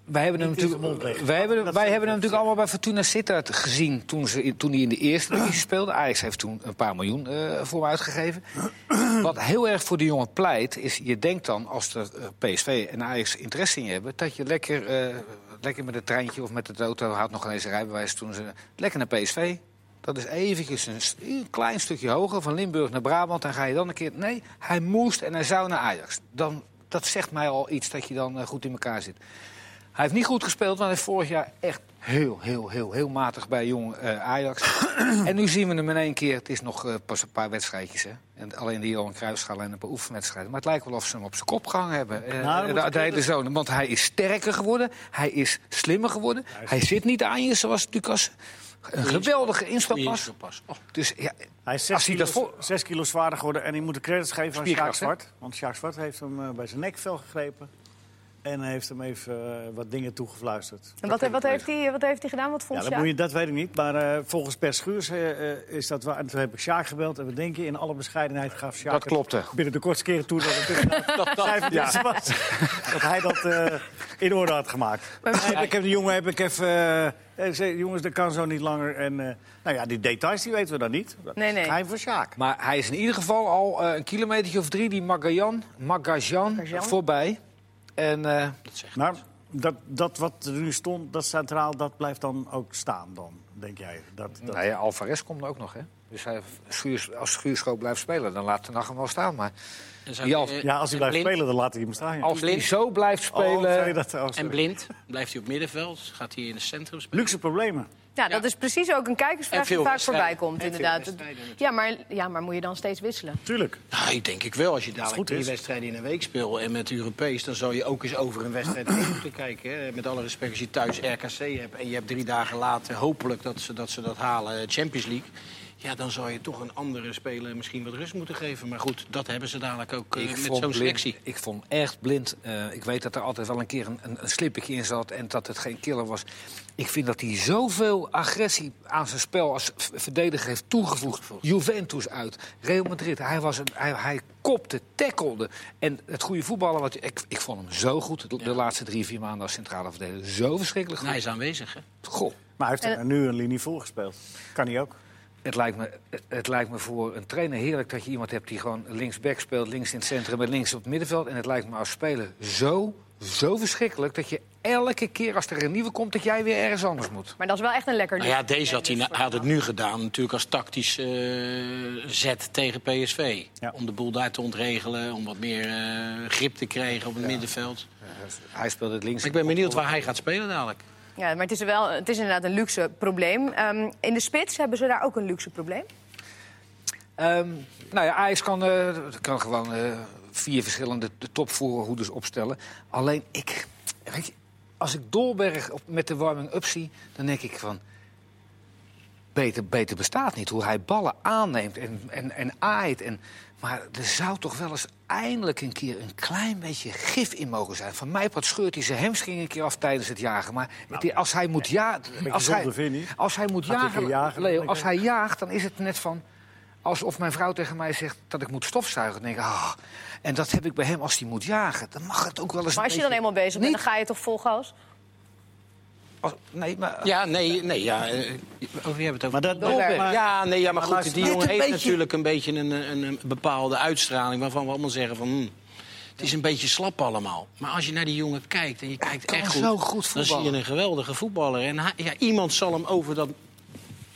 wij hebben hem natuurlijk, wij hebben, wij hebben hem natuurlijk allemaal bij Fortuna Sittard gezien toen, ze, toen hij in de eerste divisie speelde. Ajax heeft toen een paar miljoen eh, voor hem uitgegeven. Wat heel erg voor de jongen pleit, is je denkt dan als er eh, PSV en Ajax interesse in je hebben, dat je lekker, eh, lekker met het treintje of met de auto, had nog eens een rijbewijs toen ze lekker naar PSV. Dat is eventjes een, klein stukje hoger, van Limburg naar Brabant. Dan ga je dan een keer. Nee, hij moest en hij zou naar Ajax. Dan, dat zegt mij al iets dat je dan goed in elkaar zit. Hij heeft niet goed gespeeld, want hij heeft vorig jaar echt heel, heel, heel, heel matig bij jong eh, Ajax. en nu zien we hem in één keer. Het is nog eh, pas een paar wedstrijdjes, hè. En alleen die Johan Cruijffschaal en een paar oefenwedstrijden. Maar het lijkt wel of ze hem op zijn kop gehangen hebben. eh, Nou, de, de hele zoon. Want hij is sterker geworden. Hij is slimmer geworden. Hij zit niet aan je, zoals Lucas. Een geweldige inspelpas. Pas. Oh, Dus ja, Hij is Als zes hij kilo, dat voor- zes kilo zwaarder geworden en hij moet de credits geven aan Sjaak? Zwart. Want Sjaak Zwart heeft hem bij zijn nekvel gegrepen. En heeft hem even eh, wat dingen toegefluisterd. En wat, wat, heeft hij, wat heeft hij gedaan? Wat vond Ja, je? dat, moet je, dat weet ik niet. Maar eh, volgens Per Schuurs eh, is dat waar. En toen heb ik Sjaak gebeld. En we denken in alle bescheidenheid gaf Sjaak Dat klopte. binnen de kortste keren toe dat het inderdaad cijfertjes was. Dat hij dat eh, in orde had gemaakt. Ik heb de jongen heb ik even... zei, jongens, dat kan zo niet langer. En eh, nou ja, die details die weten we dan niet. Dat Nee, is nee. geheim van Sjaak. Maar hij is in ieder geval al eh, een kilometer of drie die Magajan, Magajan Magajan. voorbij. En eh, Dat zegt Maar dat, dat wat er nu stond, dat centraal, dat blijft dan ook staan dan, denk jij? Dat, dat... nou ja, Alvarez komt ook nog, hè. Dus hij, Schuurs, als Schuurschop blijft spelen, dan laat de nacht hem wel staan. Maar Die eh, Ja, als hij blijft Blind- spelen, dan laat hij hem staan. ja. als hij zo blijft Oh, spelen... dat? Oh. En blind, blijft hij op middenveld? Gaat hij in het centrum spelen? Luxe problemen. Ja, dat is precies ook een kijkersvraag die vaak voorbij komt, inderdaad. Ja maar, ja, maar moet je dan steeds wisselen? Tuurlijk. Nou, ik denk ik wel. Als je goed dadelijk drie is. wedstrijden in een week speelt en met Europees... dan zou je ook eens over een wedstrijd heen moeten kijken. Hè. Met alle respect als je thuis RKC hebt... en je hebt drie dagen later hopelijk dat ze dat, ze dat halen, eh, Champions League... ja, dan zou je toch een andere speler misschien wat rust moeten geven. Maar goed, dat hebben ze dadelijk ook eh, met zo'n blind, selectie. ik vond echt blind. Eh, ik weet dat er altijd wel een keer een, een, een slippertje in zat en dat het geen killer was. Ik vind dat hij zoveel agressie aan zijn spel als verdediger heeft toegevoegd. Juventus uit, Real Madrid. Hij, was een, hij, hij kopte, tackelde. En het goede voetballen, wat, ik, ik vond hem zo goed de, de laatste drie, vier maanden als centrale verdediger. Zo verschrikkelijk goed. Hij is aanwezig, hè? Goh. Maar hij heeft er nu een linie voorgespeeld. Kan hij ook. Het lijkt, me, het lijkt me voor een trainer heerlijk dat je iemand hebt die gewoon linksback speelt, links in het centrum en links op het middenveld. En het lijkt me als speler zo, zo verschrikkelijk dat je elke keer als er een nieuwe komt, dat jij weer ergens anders moet. Maar dat is wel echt een lekker Nou ja, deze had hij, had het nu gedaan, natuurlijk als tactisch eh, zet tegen PSV. Ja. Om de boel daar te ontregelen, om wat meer eh, grip te krijgen op het middenveld. Hij speelt het links. Ik ben benieuwd waar hij gaat spelen dadelijk. Ja, maar het is, wel, het is inderdaad een luxe probleem. Ehm, in de spits hebben ze daar ook een luxe probleem. Ehm, nou ja, Ajax kan, eh, kan gewoon eh, vier verschillende topvoerhoeders opstellen. Alleen ik, weet je, als ik Dolberg op, met de warming-up zie, dan denk ik van. Beter, beter bestaat niet. Hoe hij ballen aanneemt en, en, en aait. En, maar er zou toch wel eens eindelijk een keer een klein beetje gif in mogen zijn. Van mij wat scheurt hij zijn hamstring een keer af tijdens het jagen. Maar het- als hij moet jagen. Als hij, als hij moet jagen, jagen, Leo, als hij jaagt, dan is het net van. Alsof mijn vrouw tegen mij zegt dat ik moet stofzuigen. Dan denk ik, ah. En dat heb ik bij hem als hij moet jagen. Dan mag het ook wel eens. Maar als je dan eenmaal bezig bent, dan ga je toch vol gas? als- nee, maar. Ja, nee, nee, ja. eh, Over wie hebben het over? Maar dat- maar- ja, nee, ja, maar maar goed, die jongen heeft beetje- natuurlijk een beetje een, een, een bepaalde uitstraling... waarvan we allemaal zeggen van... hmm, het is een beetje slap allemaal. Maar als je naar die jongen kijkt en je kijkt echt goed... zo goed dan zie je een geweldige voetballer. En hij- ja, iemand zal hem over dat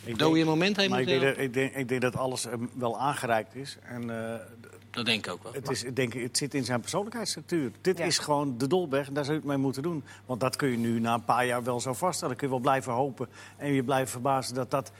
Ik dode denk- moment heen Maar ik moeten denk, dat, ik, denk, ik denk dat alles hem wel aangereikt is. En eh, Dat denk ik ook wel. het, is, ik denk, het zit in zijn persoonlijkheidsstructuur. Dit Ja. is gewoon de Dolberg en daar zou je het mee moeten doen. Want dat kun je nu na een paar jaar wel zo vaststellen. kun je wel blijven hopen en je blijft verbazen dat dat...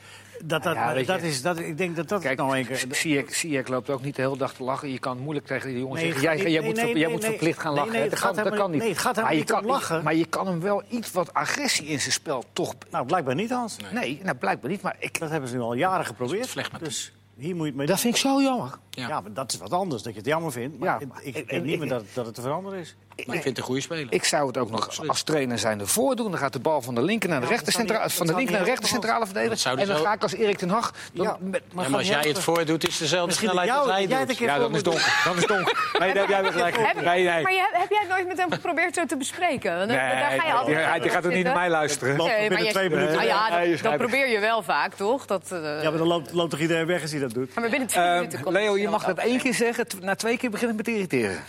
dat, dat, ja, weet dat je- is, dat, ik denk dat dat Kijk, nou een keer... Ziyech, Ziyech loopt ook niet de hele dag te lachen. Je kan moeilijk tegen die jongen Nee, zeggen... Jij, nee, jij nee, moet, jij moet nee. verplicht gaan lachen. nee, dat, kan, dat kan niet. nee, het gaat maar, je helemaal kan, niet om lachen. maar je kan hem wel iets wat agressie in zijn spel toch... Nou, blijkbaar niet, Hans. Nee, nou, blijkbaar niet. Maar ik, Dat hebben ze nu al jaren geprobeerd. Dus hier moet je het mee dat vind ik zo jammer. Ja. Ja. maar dat is wat anders, dat je het jammer vindt. Maar Ja, maar ik ik- denk niet meer dat, dat het te veranderen is. Maar ik vind het een goede speler. Ik zou het ook nog Absoluut. als trainer zijn ervoor doen. Dan gaat de bal van de linker naar de Ja, rechter dat zou centra- niet- van de linker naar de rechter centrale verdediger. Zou En dus dan ga ik als Erik ten Hag. Dan Ja, met- maar Ja, maar gaat als jij het voordoet, is het dezelfde Misschien snelheid jou- als hij doet. ja, dan is donker. Dan is donker. Nee, daar heb jij wel gelijk. Heb, Nee, nee. Maar je, heb jij het nooit met hem geprobeerd zo te bespreken? Want Nee, daar ga je die- altijd hij, gaat ook niet naar mij luisteren. Binnen twee minuten. Ah, dat, probeer je wel vaak, toch? Dat, eh, Ja, maar dan loopt, loopt toch iedereen weg als hij dat doet? maar binnen twee Eh, minuten komt je mag dat één keer zeggen. Na twee keer begint het met irriteren.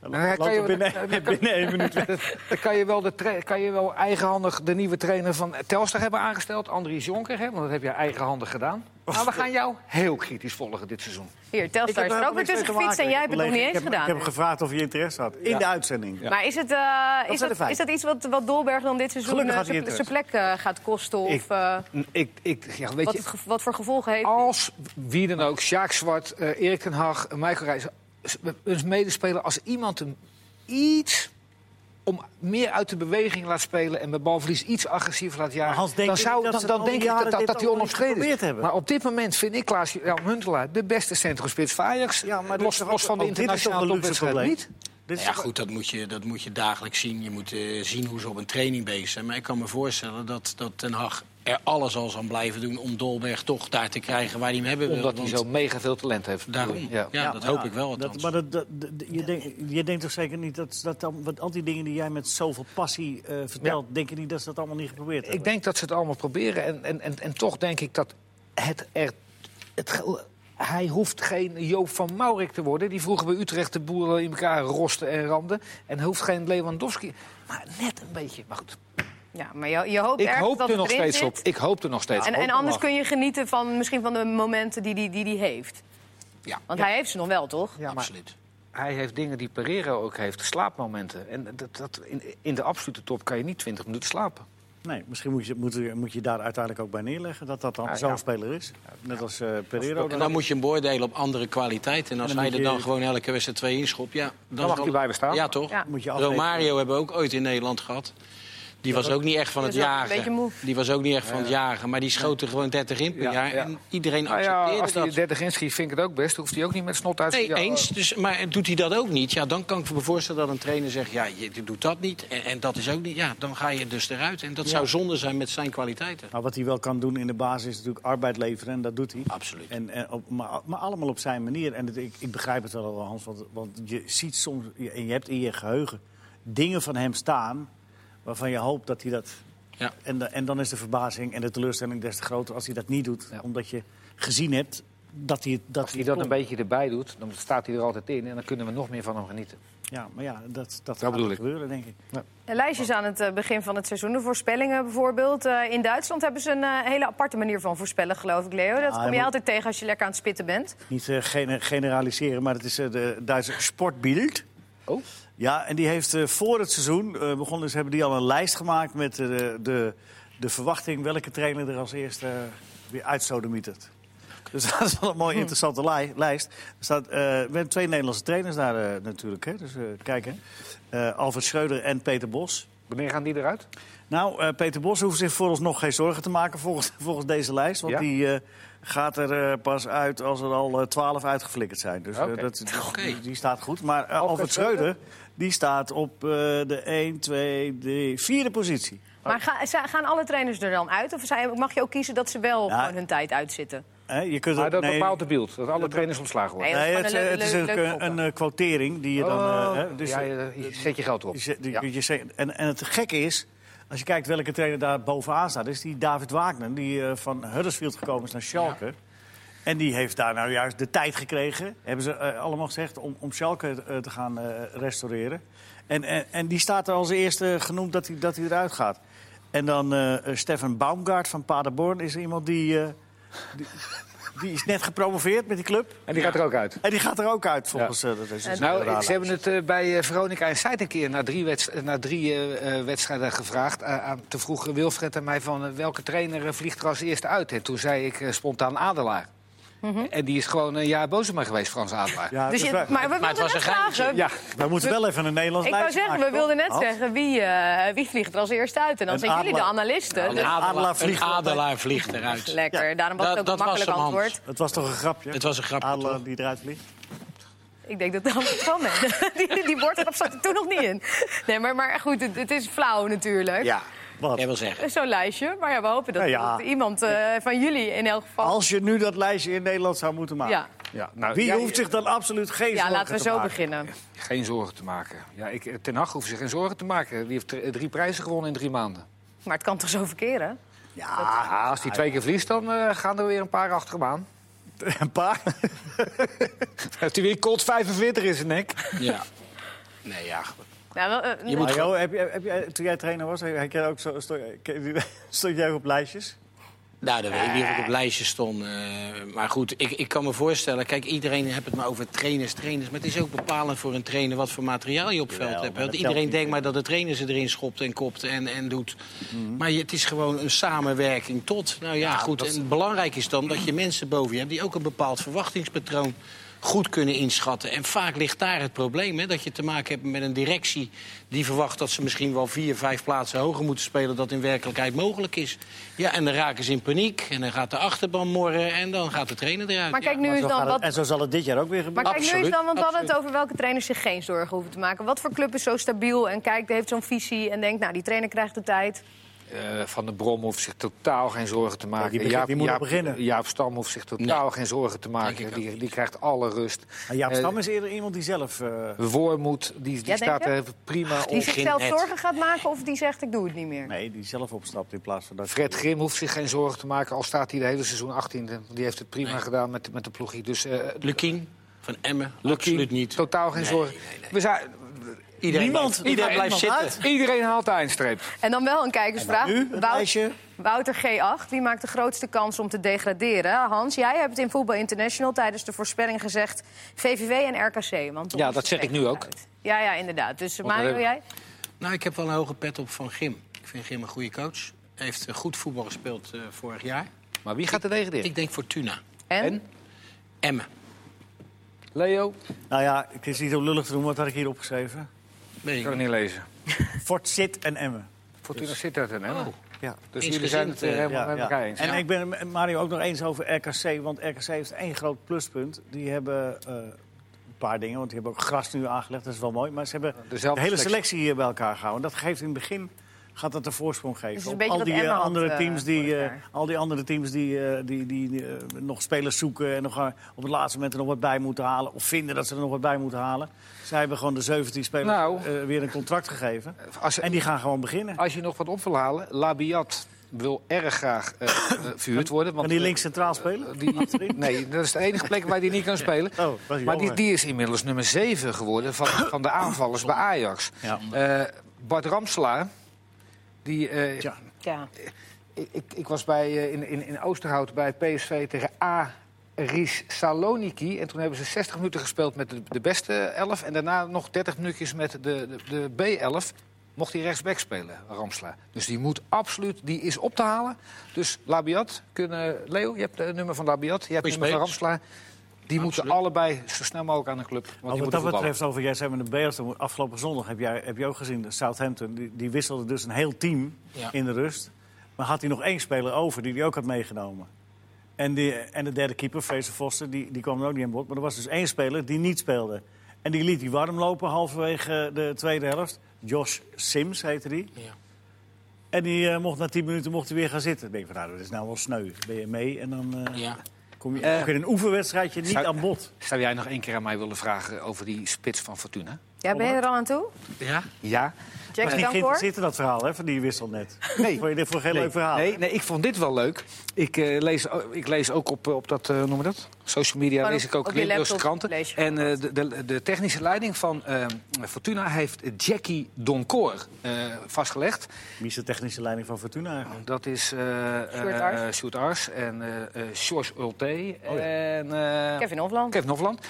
Dan Dan kan je- binnen, dan kan- binnen één minuut. Dan kan je wel, de kan je wel eigenhandig de nieuwe trainer van Telstar hebben aangesteld. Andries Jonker, hè, want dat heb je eigenhandig gedaan. Maar we gaan jou heel kritisch volgen dit seizoen. Hier, Ik Telstar heb is er ook weer tussen gefietst en jij hebt het nog niet Ik eens heb- gedaan. Ik heb hem gevraagd of hij interesse had. In de uitzending. Maar is, het, eh, is, dat, is dat iets wat, wat Dolberg dan dit seizoen eh, zijn plek eh, gaat kosten? Of Ik- eh, Ik, ik, ja, weet wat, je, wat voor gevolgen heeft? als wie dan ook, Sjaak Zwart, eh, Erik ten Hag, Michael Reis, een medespeler, als iemand hem iets om meer uit de beweging laat spelen en met balverlies iets agressiever laat jagen, Maar Hans, denk dan, zou, dan, die denk ik dat, dat, dat hij onomstreden is. Maar op dit moment vind ik Klaas Jan Huntelaar de beste centrumspits van Ajax. Ja, maar los, ook- van de internationale topwedstrijd probleem? niet. Ja, goed, dat moet, je, dat moet je dagelijks zien. Je moet eh, zien hoe ze op een training bezig zijn. Maar ik kan me voorstellen dat, dat Ten Hag er alles al zal blijven doen... om Dolberg toch daar te krijgen waar hij hem hebben wil. Omdat hij zo mega veel talent heeft. Daarom. Ja, Ja. dat hoop ja, ik wel dat- maar dat, je, denkt, je denkt toch zeker niet dat, dat dan, want al die dingen die jij met zoveel passie eh, vertelt, denk je niet dat ze dat allemaal niet geprobeerd hebben? Ik denk dat ze het allemaal proberen. En, en, en, en toch denk ik dat het er. Het, hij hoeft geen Joop van Maurik te worden. Die vroeger bij Utrecht de boeren in elkaar rosten en ramden. En hij hoeft geen Lewandowski. Maar net een beetje. Maar goed. Ja, maar je, je hoopt Ik erg hoop dat er het nog steeds op. Ik hoop er nog steeds En, op. en anders kun je genieten van misschien van de momenten die hij die, die heeft. Ja, Want hij heeft ze nog wel, toch? Ja, absoluut. hij heeft dingen die Pereira ook heeft. Slaapmomenten. En dat, dat, in, in de absolute top kan je niet 20 minuten slapen. Nee, misschien moet je, moet, je- moet je daar uiteindelijk ook bij neerleggen dat dat dan Ja, zo'n ja. speler is. Net als eh Pereiro. En dan moet je hem beoordelen op andere kwaliteiten. En als En dan hij er je- dan gewoon elke wedstrijd twee inschopt, ja... Dan mag is hij wel- blijven staan. Ja, toch? Ja. moet je. Romario hebben we ook ooit in Nederland gehad. Die was ook niet echt van het jagen. moe. Die was ook niet echt van het jagen. Maar die schoten gewoon 30 in per Ja, jaar. ja. En iedereen Nou ja, accepteerde als hij dat. 30 inschiet, vind ik het ook best. Hoeft hij ook niet met snot uit te Nee, ja, eens. Dus, maar doet hij dat ook niet, ja, dan kan ik me voorstellen dat een trainer zegt... ja, je doet dat niet en, en dat is ook niet. Ja, dan ga je dus eruit. En dat zou zonde zijn met zijn kwaliteiten. Maar wat hij wel kan doen in de basis is natuurlijk arbeid leveren. En dat doet hij. Absoluut. En, en op, maar, maar allemaal op zijn manier. En het- ik, ik begrijp het wel, Hans. Want, want je ziet soms, en je hebt in je geheugen dingen van hem staan. Waarvan je hoopt dat hij dat. Ja. En, de- en dan is de verbazing en de teleurstelling des te groter als hij dat niet doet. Ja. Omdat je gezien hebt dat hij, dat Als hij dat een beetje erbij doet, dan staat hij er altijd in. En dan kunnen we nog meer van hem genieten. Ja, maar ja, dat, dat, gaat gebeuren, denk ik. En lijstjes aan het eh, begin van het seizoen. De voorspellingen bijvoorbeeld. Eh, in Duitsland hebben ze een eh, hele aparte manier van voorspellen, geloof ik, Leo. Dat kom je altijd tegen als je lekker aan het spitten bent. Niet eh, gene- generaliseren, maar het is de Duitse Sportbild. Oh? Ja, en die heeft eh, voor het seizoen eh, begonnen, dus hebben die al een lijst gemaakt met eh, de, de, verwachting welke trainer er als eerste weer uitsodemietert. Dus dat is wel een mooie interessante lij- lijst. Er staat, we hebben twee Nederlandse trainers daar natuurlijk. Hè? Dus kijk, hè. Alfred Schreuder en Peter Bos. Wanneer gaan die eruit? Nou, eh, Peter Bos hoeft zich vooralsnog geen zorgen te maken volgens, volgens deze lijst. Want Ja? die eh, gaat er eh, pas uit als er al twaalf uitgeflikkerd zijn. Dus Oké. dat, dus die, die staat goed. Maar eh, Alfred Schreuder, die staat op eh, de 1, 2, 3, vierde positie. Maar ga- gaan alle trainers er dan uit? Of mag je ook kiezen dat ze wel Ja. gewoon hun tijd uitzitten? Hè, je kunt Maar dat nee, bepaalt de beeld. Dat alle trainers ontslagen worden. Nee, het, een is een, een, gokken. eh, quotering die je dan... eh, Oh, hè, dus, ja, je, je zet je geld op. je zet- die- Ja. je zet- en, en het gekke is, als je kijkt welke trainer daar bovenaan staat... is die David Wagner, die eh, van Huddersfield gekomen is naar Schalke. En die heeft daar nou juist de tijd gekregen, hebben ze allemaal gezegd... om, om Schalke te gaan eh, restaureren. En, en, en die staat er als eerste genoemd dat hij, dat hij eruit gaat. En dan Stefan Baumgart van Paderborn is iemand die, eh, die... Die is net gepromoveerd met die club. En die gaat er ook uit. En die gaat er ook uit volgens... eh, dat is Nou, ze hebben het eh, bij eh, Veronica en Site een keer na drie, wedst- na drie wedstrijden gevraagd. Aan, te vroeg Wilfred en mij van welke trainer vliegt er als eerste uit. En toen zei ik spontaan Adelaar. En die is gewoon een jaar boos op mij geweest, Frans Adelaar. Ja, Dus je, maar we Maar het was net een vragen. Ja, wij moeten wel even een Nederlands Ik wou lijstje zeggen, we wilden net? Hans? zeggen wie, eh, wie vliegt er als eerste uit. En dan Een zijn jullie de analisten. Een Dus- vliegt een adelaar vliegt eruit. Lekker, Ja. daarom was het ook een dat makkelijk antwoord. Het was toch een grapje? Het was een grapje, Adelaar toch? die eruit vliegt. Ik denk dat dat het van ben. Die, die woordgrap zat er toen nog niet in. Nee, maar, maar goed, het, het is flauw natuurlijk. Ja, Wat? jij wil zeggen. Zo'n lijstje. Maar ja, we hopen dat, Ja, ja. dat iemand eh, van jullie in elk geval... Als je nu dat lijstje in Nederland zou moeten maken. Ja, ja, nou, Wie jij- hoeft zich dan absoluut geen ja zorgen laten we te zo maken? beginnen. Geen zorgen te maken. Ja, ik, Ten Hag hoeft zich geen zorgen te maken. Die heeft dr- drie prijzen gewonnen in drie maanden. Maar het kan toch zo verkeren? Ja, als hij twee keer verliest, dan eh, gaan er weer een paar achter hem aan. een paar. Heeft hij weer Colt 45 in zijn nek? Ja. Nee, ja. Nou, wel, eh, Je moet Maar Jo, heb je, heb je, toen jij trainer was, heb jij ook zo, stond, stond jij ook op lijstjes? Nou, dat weet ik niet of ik op lijstjes stond. eh, maar goed, ik, ik kan me voorstellen... Kijk, iedereen heeft het maar over trainers, trainers. Maar het is ook bepalend voor een trainer wat voor materiaal je op veld hebt. Want iedereen denkt maar dat de trainer ze erin schopt en kopt en, en doet. Mhm. Maar je, het is gewoon een samenwerking tot. Nou ja, goed. dat En belangrijk is dan dat je mensen boven je hebt... die ook een bepaald verwachtingspatroon goed kunnen inschatten. En vaak ligt daar het probleem, hè, dat je te maken hebt met een directie... die verwacht dat ze misschien wel vier, vijf plaatsen hoger moeten spelen... dat in werkelijkheid mogelijk is. Ja, en dan raken ze in paniek en dan gaat de achterban morren... en dan gaat de trainer eruit. Maar kijk, Ja. nu Maar is dan wat... En zo zal het dit jaar ook weer gebeuren. Maar kijk, nu is Absoluut, dan, want we hadden het absoluut. over welke trainers zich geen zorgen hoeven te maken. Wat voor club is zo stabiel en kijkt, heeft zo'n visie en denkt, nou, die trainer krijgt de tijd. Eh, van der Brom hoeft zich totaal geen zorgen te maken. die begint- die moet beginnen. Jaap Stam hoeft zich totaal Nee. geen zorgen te maken. Die, die krijgt alle rust. Maar Jaap Eh, Stam is eerder iemand die zelf... eh, Wormoed, die, die staat er prima Die op. zichzelf net. zorgen gaat maken of die zegt, ik doe het niet meer. nee, die zelf opstapt in plaats van dat... Fred Grim hoeft zich geen zorgen te maken, al staat hij de hele seizoen 18e. Die heeft het prima Nee. gedaan met, met de ploegie. Dus eh Lukien van Emmen, absoluut niet. Totaal geen Nee, zorgen. nee, nee. We zijn, Iedereen Niemand- blijft, iedereen iedereen blijft zitten. iedereen haalt de eindstreep. En dan wel een kijkersvraag. Nu, Wout-. Wouter G8, wie maakt de grootste kans om te degraderen? Hans, jij hebt in Voetbal International tijdens de voorspelling gezegd... VVV en RKC. Want Ja, dat zeg ik nu ook. uit. Ja, ja, inderdaad. Dus Mario, jij? Nou, ik heb wel een hoge pet op van Gim. Ik vind Gim een goede coach. Heeft eh, goed voetbal gespeeld eh, vorig jaar. Maar wie gaat er degraderen? Ik denk Fortuna. En? En? Emmen. Leo? Nou ja, het is niet zo lullig te doen. Wat had ik hier opgeschreven? Weet Ik ik kan het niet. lezen. Fort Zit en Emmen. Fortuna zit daar dan, hè? Oh. Ja. Dus jullie zijn het eh, helemaal Ja, met ja. elkaar eens. En Ja. ik ben Mario ook nog eens over RKC. Want RKC heeft één groot pluspunt. Die hebben eh, een paar dingen. Want die hebben ook gras nu aangelegd. Dat is wel mooi. Maar ze hebben Dezelfde de hele selectie. selectie hier bij elkaar gehouden. Dat geeft in het begin gaat dat de voorsprong geven. Dus al die had, andere teams die, eh, al die andere teams die, eh, die, die eh, nog spelers zoeken en nog eh, op het laatste moment er nog wat bij moeten halen of vinden dat ze er nog wat bij moeten halen. Zij hebben gewoon de 17 spelers Nou. eh, weer een contract gegeven Als, en die gaan gewoon beginnen. als je nog wat op wil halen, Labiat wil erg graag verhuurd worden. Want, Kan die links centraal spelen? Die, nee, dat is de enige plek waar hij niet kan spelen. Oh, Maar die, die is inmiddels nummer 7 geworden van, van de aanvallers bij Ajax. Ja. Eh, Bart Ramselaar, die, eh, Tja. Ja. ik, ik, ik was bij, eh, in, in, in Oosterhout bij PSV tegen Aris Saloniki. En toen hebben ze 60 minuten gespeeld met de, de beste 11. En daarna nog 30 minuutjes met de, de, de B11. Mocht hij rechtsback spelen, Ramselaar. Dus die moet absoluut, die is op te halen. Dus Labiat, kunnen, Leo, je hebt het nummer van Labiat. Je hebt het nummer van spelers. Die moeten allebei zo snel mogelijk aan de club. Want wat dat betreft, over jij zei met de Bears, afgelopen zondag heb, jij, heb je ook gezien, Southampton, die, die wisselde dus een heel team Ja. in de rust. Maar had hij nog één speler over die hij ook had meegenomen. En, die, en de derde keeper, Fraser Foster, die, die kwam er ook niet aan bod. Maar er was dus één speler die niet speelde. En die liet hij warm lopen halverwege de tweede helft. Josh Sims heette die. Ja. En die eh, mocht na tien minuten mocht hij weer gaan zitten. Dan denk ik van, nou, dat is nou wel sneu. Ben je mee en dan eh, Ja. Kom je Eh, in een oefenwedstrijdje niet zou- aan bod. Zou jij nog één keer aan mij willen vragen over die spits van Fortuna? Ja, ben je er al aan toe? ja? Ja. Jack Maar niet Dankoor? geïnteresseerd in dat verhaal, hè, van die wissel net. Nee. Vond je dit voor een heel leuk verhaal? Nee, nee, ik vond dit wel leuk. Ik, eh, lees, o- ik lees ook op, eh, op dat, eh noem je dat? Social media lees ik ook Limburgse laptop kranten. En eh, de, de, de technische leiding van eh, Fortuna heeft Jackie Doncour eh, vastgelegd. Wie is de technische leiding van Fortuna eigenlijk? Dat is eh Sjoerd eh, Ars. eh, Sjoerd Ars en eh eh George Ulte Oh ja. en eh, Kevin Hofland. Kevin Hofland.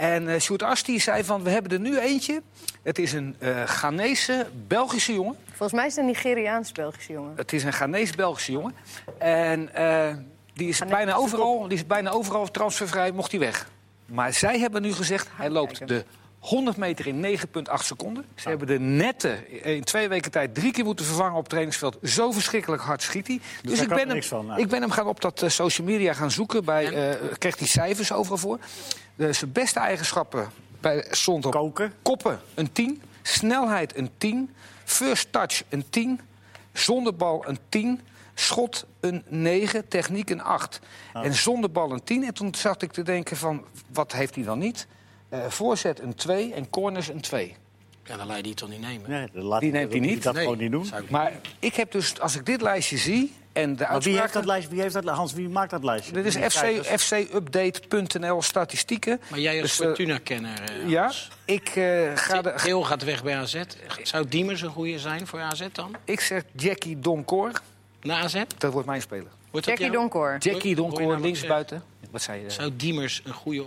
En eh Sjoerd Ars die zei van, we hebben er nu eentje. Het is een eh Ghanese, Belgische jongen. Volgens mij is het een Nigeriaans Belgische jongen. Het is een Ghanese-Belgische jongen. En eh, die, is Ghanese bijna overal, die is bijna overal transfervrij, mocht hij weg. Maar zij hebben nu gezegd, hij loopt de 100 meter in 9,8 seconden. Ze hebben de netten in twee weken tijd drie keer moeten vervangen op het trainingsveld. Zo verschrikkelijk hard schiet hij. Dus, daar ik, ben hem, niks van, nou. ik ben hem gaan op dat social media gaan zoeken. Bij, eh kreeg hij cijfers overal voor. De, zijn beste eigenschappen bij, stond op Koken. Koppen een 10. Snelheid een 10. First touch een 10. Zonder bal een 10. Schot een 9. Techniek een 8. En zonder bal een 10. En toen zat ik te denken van, wat heeft hij dan niet? Eh, voorzet een 2 en corners een 2. Ja, dan laat je die toch niet nemen. Nee, laat Die neemt hij niet? Dat Nee, gewoon niet doen. Maar ik heb dus, als ik dit lijstje zie en de Maar wie heeft dat uitspraken... lijstje? Wie heeft dat, Hans, wie maakt dat lijstje? Dit is FC, fcupdate.nl statistieken. Maar jij als Dus, eh, Fortuna-kenner, eh, Ja, ik, eh, ga de, Geel gaat weg bij AZ. Zou Diemers een goede zijn voor AZ dan? ik zeg Jackie Doncor. Na AZ? Dat wordt mijn speler. Wordt Jackie jou? Donkoor. Jackie nou ik zeg? linksbuiten. Wat zei je? Zou Diemers een goede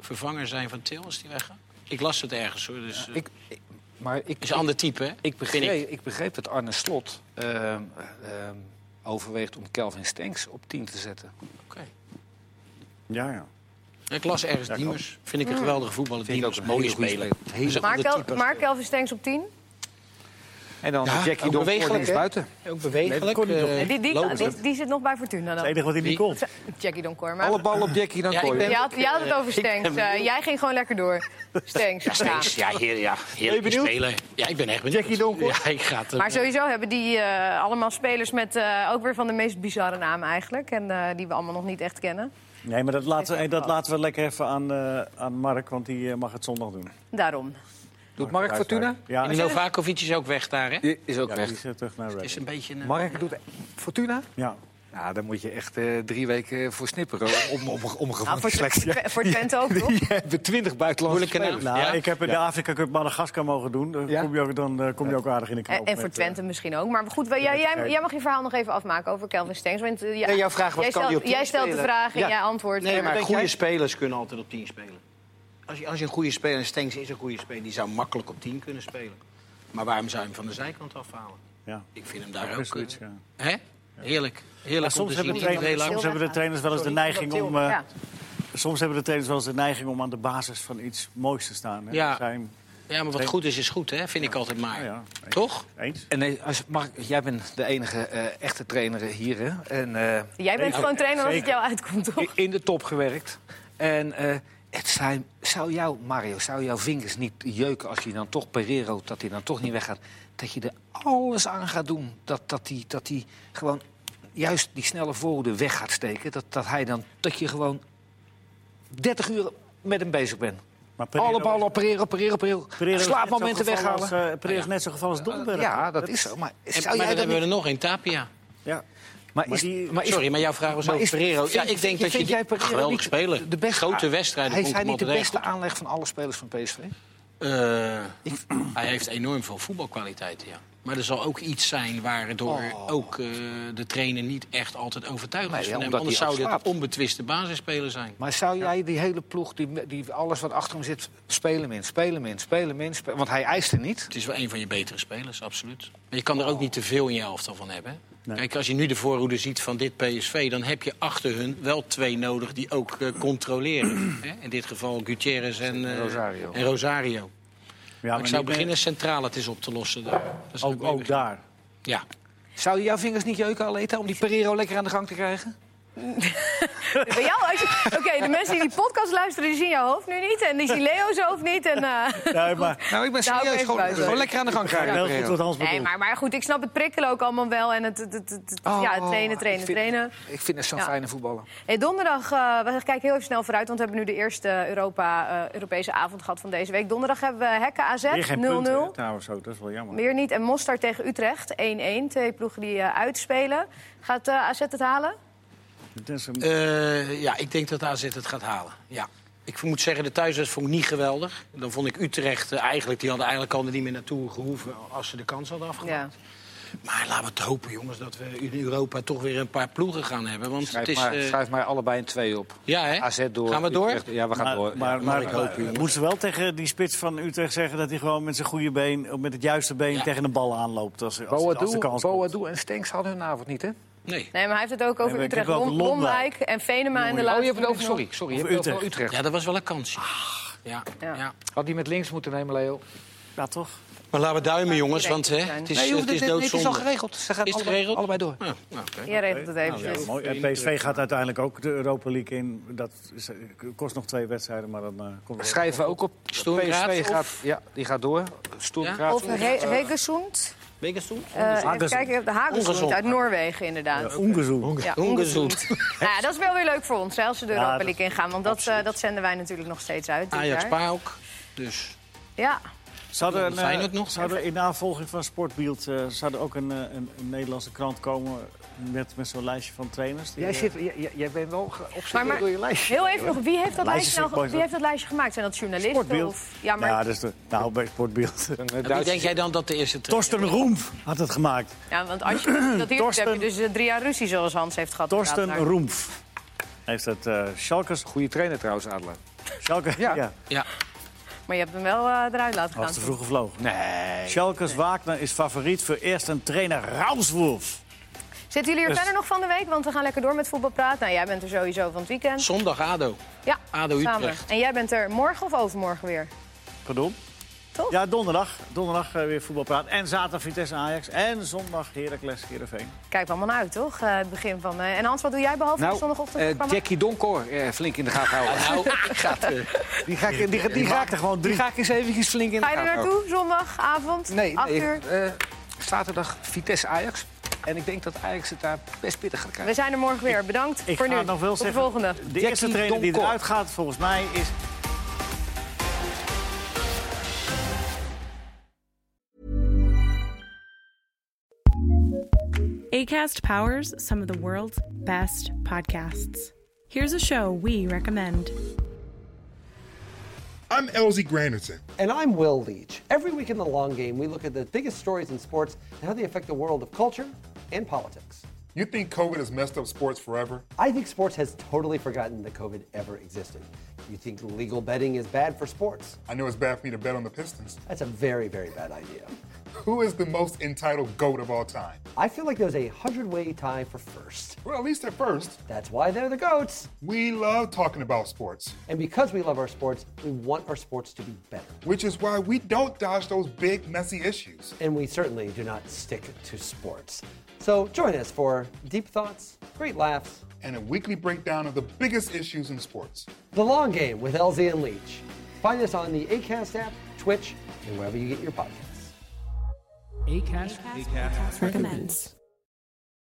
vervanger zijn van Til als die weggaat? Ik las het ergens hoor. Dus, Ik, ik- maar ik, is een ander type, hè? ik, begreep, ik. begreep dat Arne Slot ehm, ehm, overweegt om Kelvin Stenks op 10 te zetten. Oké. Ja, ja. Ik las ergens Diemers. Vind ik een geweldige voetballer. Diemers, ook een mooie speler. Dus Maar, Kel, maar Kelvin Stengs op 10? En dan Ja, Jackie bewegelijk, links buiten. Ook bewegelijk. eh? Die, die, die, die zit nog bij Fortuna Het dan. enige wat hij niet kon. Jackie Donkoor. Maar Alle ballen op Jackie dan Ja, je had, je had het over Stengs. Eh, jij ging gewoon lekker door. Stengs. Ja, Stengs. Ja, heer, ja, heerlijke benieuwd? speler. Ja, ik ben echt benieuwd. Jackie Donker? Ja, ik ga het... eh, Maar sowieso hebben die eh, allemaal spelers met eh, ook weer van de meest bizarre namen eigenlijk. En eh, die we allemaal nog niet echt kennen. Nee, maar dat laten, we, dat laten we lekker even aan, eh, aan Mark, want die mag het zondag doen. Daarom. Doet Mark Fortuna? Ja, En Novakovic is ook weg daar, hè? Die is ook ja, weg. die is eh, terug naar is een beetje een... Mark doet Fortuna? Ja. Ja, dan moet je echt eh, drie weken voor snipperen om, om, om Nou, gewone voor, voor Twente ook, toch? Je hebt twintig buitenlandse Moeilijke spelers. Nou, Ja? ik heb in de Afrika Cup Madagaskar mogen doen. Dan, Ja? kom, je ook, dan eh, kom je ook aardig in de knoop. En, en voor met, eh, Twente misschien ook. Maar goed, jij, jij, jij mag je verhaal nog even afmaken over Kelvin Stengs. Want, eh, ja, Nee, jouw vraag was, jij kan die stelt, op 10 jij stelt de vraag en Ja. jij antwoordt. Nee, maar goede jij? spelers kunnen altijd op 10 spelen. Als je, als je een goede speler, en Stenks is een goede speler, die zou makkelijk op 10 kunnen spelen. Maar waarom zou je hem van de zijkant afhalen? ja. Ik vind hem daar Ja, ook. zoiets, eh, ja. Hè? Heerlijk. Heerlijk om soms hebben, trainers, soms hebben de trainers wel eens de neiging om... eh, Ja. Soms hebben de trainers wel eens de neiging om aan de basis van iets moois te staan. Hè? Ja. Zijn, Ja, maar wat goed is, is goed, hè? Vind ik altijd maar. ja, ja. Toch? Eens? En nee, als, Mark, jij bent de enige eh, echte trainer hier. Hè? En, eh, Jij bent gewoon trainer als het jou uitkomt, toch? in de top gewerkt. En eh, het zijn, zou jou, Mario, zou jouw vingers niet jeuken als je dan toch Pereiro, dat hij dan toch niet weggaat, dat je er alles aan gaat doen dat hij dat die, dat die gewoon juist die snelle voorhoede weg gaat steken. Dat, dat hij dan, dat je gewoon 30 uur met hem bezig bent. Maar Pereiro- Alle ballen op Pereiro, Pereiro, Pereiro. Pereiro is net Slaapmomenten weghalen. Als, eh, Pereiro is net zo geval als Dolberg. ja, dat is zo. Maar En, zou maar jij dan hebben we er nog een Tapia. Ja. Maar is, die- maar is- Sorry, maar jouw vraag was maar over is- Pereiro. Ja, ik denk dat je... jij geweldig speler. De beste, Grote wedstrijden. Heeft komt hij niet de beste aanleg van alle spelers van PSV? Eh, hij heeft enorm veel voetbalkwaliteiten, ja. Maar er zal ook iets zijn waardoor ook eh, de trainer niet echt altijd overtuigd Nee, is ja, van hem. Anders zou dit onbetwiste basisspeler zijn. Maar zou jij die hele ploeg, die, die alles wat achter hem zit, spelen min, spelen min, spelen min, spelen- want hij eist er niet. Het is wel een van je betere spelers, absoluut. Maar je kan er ook niet te veel in je elftal van hebben. Nee. Kijk, als je nu de voorhoede ziet van dit PSV... dan heb je achter hun wel twee nodig die ook eh, controleren. hè? In dit geval Gutierrez en, eh, Rosario. en Rosario. Ja, Maar ik zou beginnen centraal het eens op te lossen. Daar. Ook, daar. Ja. Zou je jouw vingers niet jeuken, Aleta, om die Pereiro lekker aan de gang te krijgen? Bij jou, Oké, de mensen die die podcast luisteren, die zien jouw hoofd nu niet. En die zien Leo's hoofd niet. En, eh, Nee, maar Nou, ik ben ik serieus. Gewoon, lekker aan de gang krijgen. heel goed wat Hans nee, maar, maar goed, ik snap het prikkelen ook allemaal wel. En het, het, het, het- Oh, ja, trainen, trainen, ik vind- trainen. Ik vind het zo'n Ja. fijne voetballer. Hey, donderdag, eh, we kijken heel even snel vooruit, want we hebben nu de eerste Europa, eh, Europese avond gehad van deze week. Donderdag hebben we Hekken AZ, 0-0. Weer geen punten, hè, trouwens ook. Dat is wel jammer. Meer niet. En Mostard tegen Utrecht, 1-1. Twee ploegen die eh, uitspelen. Gaat AZ het halen? Eh, ja, ik denk dat AZ het gaat halen. Ja. Ik moet zeggen, de thuiswedstrijd vond ik niet geweldig. Dan vond ik Utrecht eh, eigenlijk, die hadden eigenlijk al er niet meer naartoe gehoeven als ze de kans hadden afgemaakt. Ja. Maar laten we het hopen, jongens, dat we in Europa toch weer een paar ploegen gaan hebben. Want Schrijf, het is. maar, eh, schrijf maar allebei een twee op. ja, hè? AZ door. Gaan we door? Utrecht- Ja, we gaan maar, door. maar, maar, ik hoop, moeten ze wel tegen die spits van Utrecht zeggen dat hij gewoon met zijn goede been, met het juiste been Ja. tegen de bal aanloopt als, als, als de Boadu, kans. Boadu en Stenks hadden hun avond niet, hè? Nee. Nee, maar hij heeft het ook over Nee, Utrecht. Londijk. Londijk en Venema in de Oh, laatste je hebt het over, sorry, sorry. Je hebt het over Utrecht. Utrecht. Ja, dat was wel een kansje. Ja, Ja. ja. Had die met links moeten nemen, Leo? Ja, toch? Maar laten we duimen, Ja, jongens, want hè, het is, Nee, je het is nee, het is al doodzonde. geregeld. Ze gaan Is allebei, geregeld? allebei door. Ja, nou, oké. Jij regelt het even. Ja, mooi. En PSV gaat uiteindelijk ook de Europa League in. Dat is- kost nog twee wedstrijden, maar dan eh, komt het Schrijven we ook op. Stoelkraat PSV of- gaat, ja, die gaat door. Stoelkraat. Of He Wegenstoel? Eh, even kijken, de Hagesund Ongezond. uit Noorwegen inderdaad. ongezoend. Ja, Ongezond. nou ja, dat is wel weer leuk voor ons, hè, als ze de Europa League ingaan. Want dat, eh, dat zenden wij natuurlijk nog steeds uit. Ajax. Dus Ja, Zouden, een, Feyenoord eh, nog? zouden in navolging van Sportbeeld eh, zou er ook een, een, een Nederlandse krant komen met, met zo'n lijstje van trainers? die, Jij, eh, zit, jij, jij- jij bent wel maar- door je lijstje. heel even nog, wie heeft dat, lijstje, nou, wie heeft dat lijstje gemaakt? Zijn dat journalisten? Sportbeeld. Of, ja, maar, Ja, ja, dat is de, nou, bij Sportbeeld. Eh, wie denk jij dan dat de eerste trainer Torsten Roemf had het gemaakt. want als je dat hier doet, heb je dus eh, drie jaar ruzie zoals Hans heeft gehad. Torsten. Roemf. Heeft het uh, Schalkers... Goede trainer trouwens, Adelaar. Schalke, Ja. ja. Ja, Maar je hebt hem wel eh, eruit laten gaan. Was te vroeg gevlogen. Nee. Schalkers Wagner is favoriet voor eerst een trainer Rauswolf. Zitten jullie er Dus- verder nog van de week? Want we gaan lekker door met voetbal praten. Nou, jij bent er sowieso van het weekend. Zondag ADO. Ja, ADO samen. Utrecht. En jij bent er morgen of overmorgen weer? Pardon? Toch? Ja, donderdag. Donderdag eh, weer voetbalpraat. En zaterdag Vitesse Ajax. En zondag Heracles Heerenveen. Kijk allemaal naar uit, toch? Eh, het begin van... eh, En Hans, wat doe jij behalve de Nou, zondagochtend? eh? Jackie Donkor eh, flink in de gaten houden. Nou, ik ga het, Die ga ik, die, die, Die ga maakt er gewoon ik, drie. die ga ik eens eventjes flink in de Ga je er gaten houden. naartoe, zondagavond? Nee, 8 nee uur? eh, zaterdag Vitesse Ajax. En ik denk dat Ajax het daar best pittig gaat krijgen. We zijn er morgen weer. Bedankt Ik voor ga nu. het nog wel Tot de volgende. De Jackie eerste trainer die eruit gaat, volgens mij, is ACAST powers some of the world's best podcasts. Here's a show we recommend. I'm LZ Granderson. And I'm Will Leach. Every week in the long game, we look at the biggest stories in sports and how they affect the world of culture and politics. You think COVID has messed up sports forever? I think sports has totally forgotten that COVID ever existed. You think legal betting is bad for sports? I know it's bad for me to bet on the Pistons. That's a very, very bad idea. Who is the most entitled GOAT of all time? I feel like there's a hundred way tie for first. Well, at least at first. That's why they're the GOATs. We love talking about sports, And because we love our sports, we want our sports to be better. which is why we don't dodge those big, messy issues. And we certainly do not stick to sports. So join us for deep thoughts, great laughs, And a weekly breakdown of the biggest issues in sports. The Long Game with LZ and Leach. Find us on the ACAST app, Twitch, and wherever you get your podcasts. ACast recommends.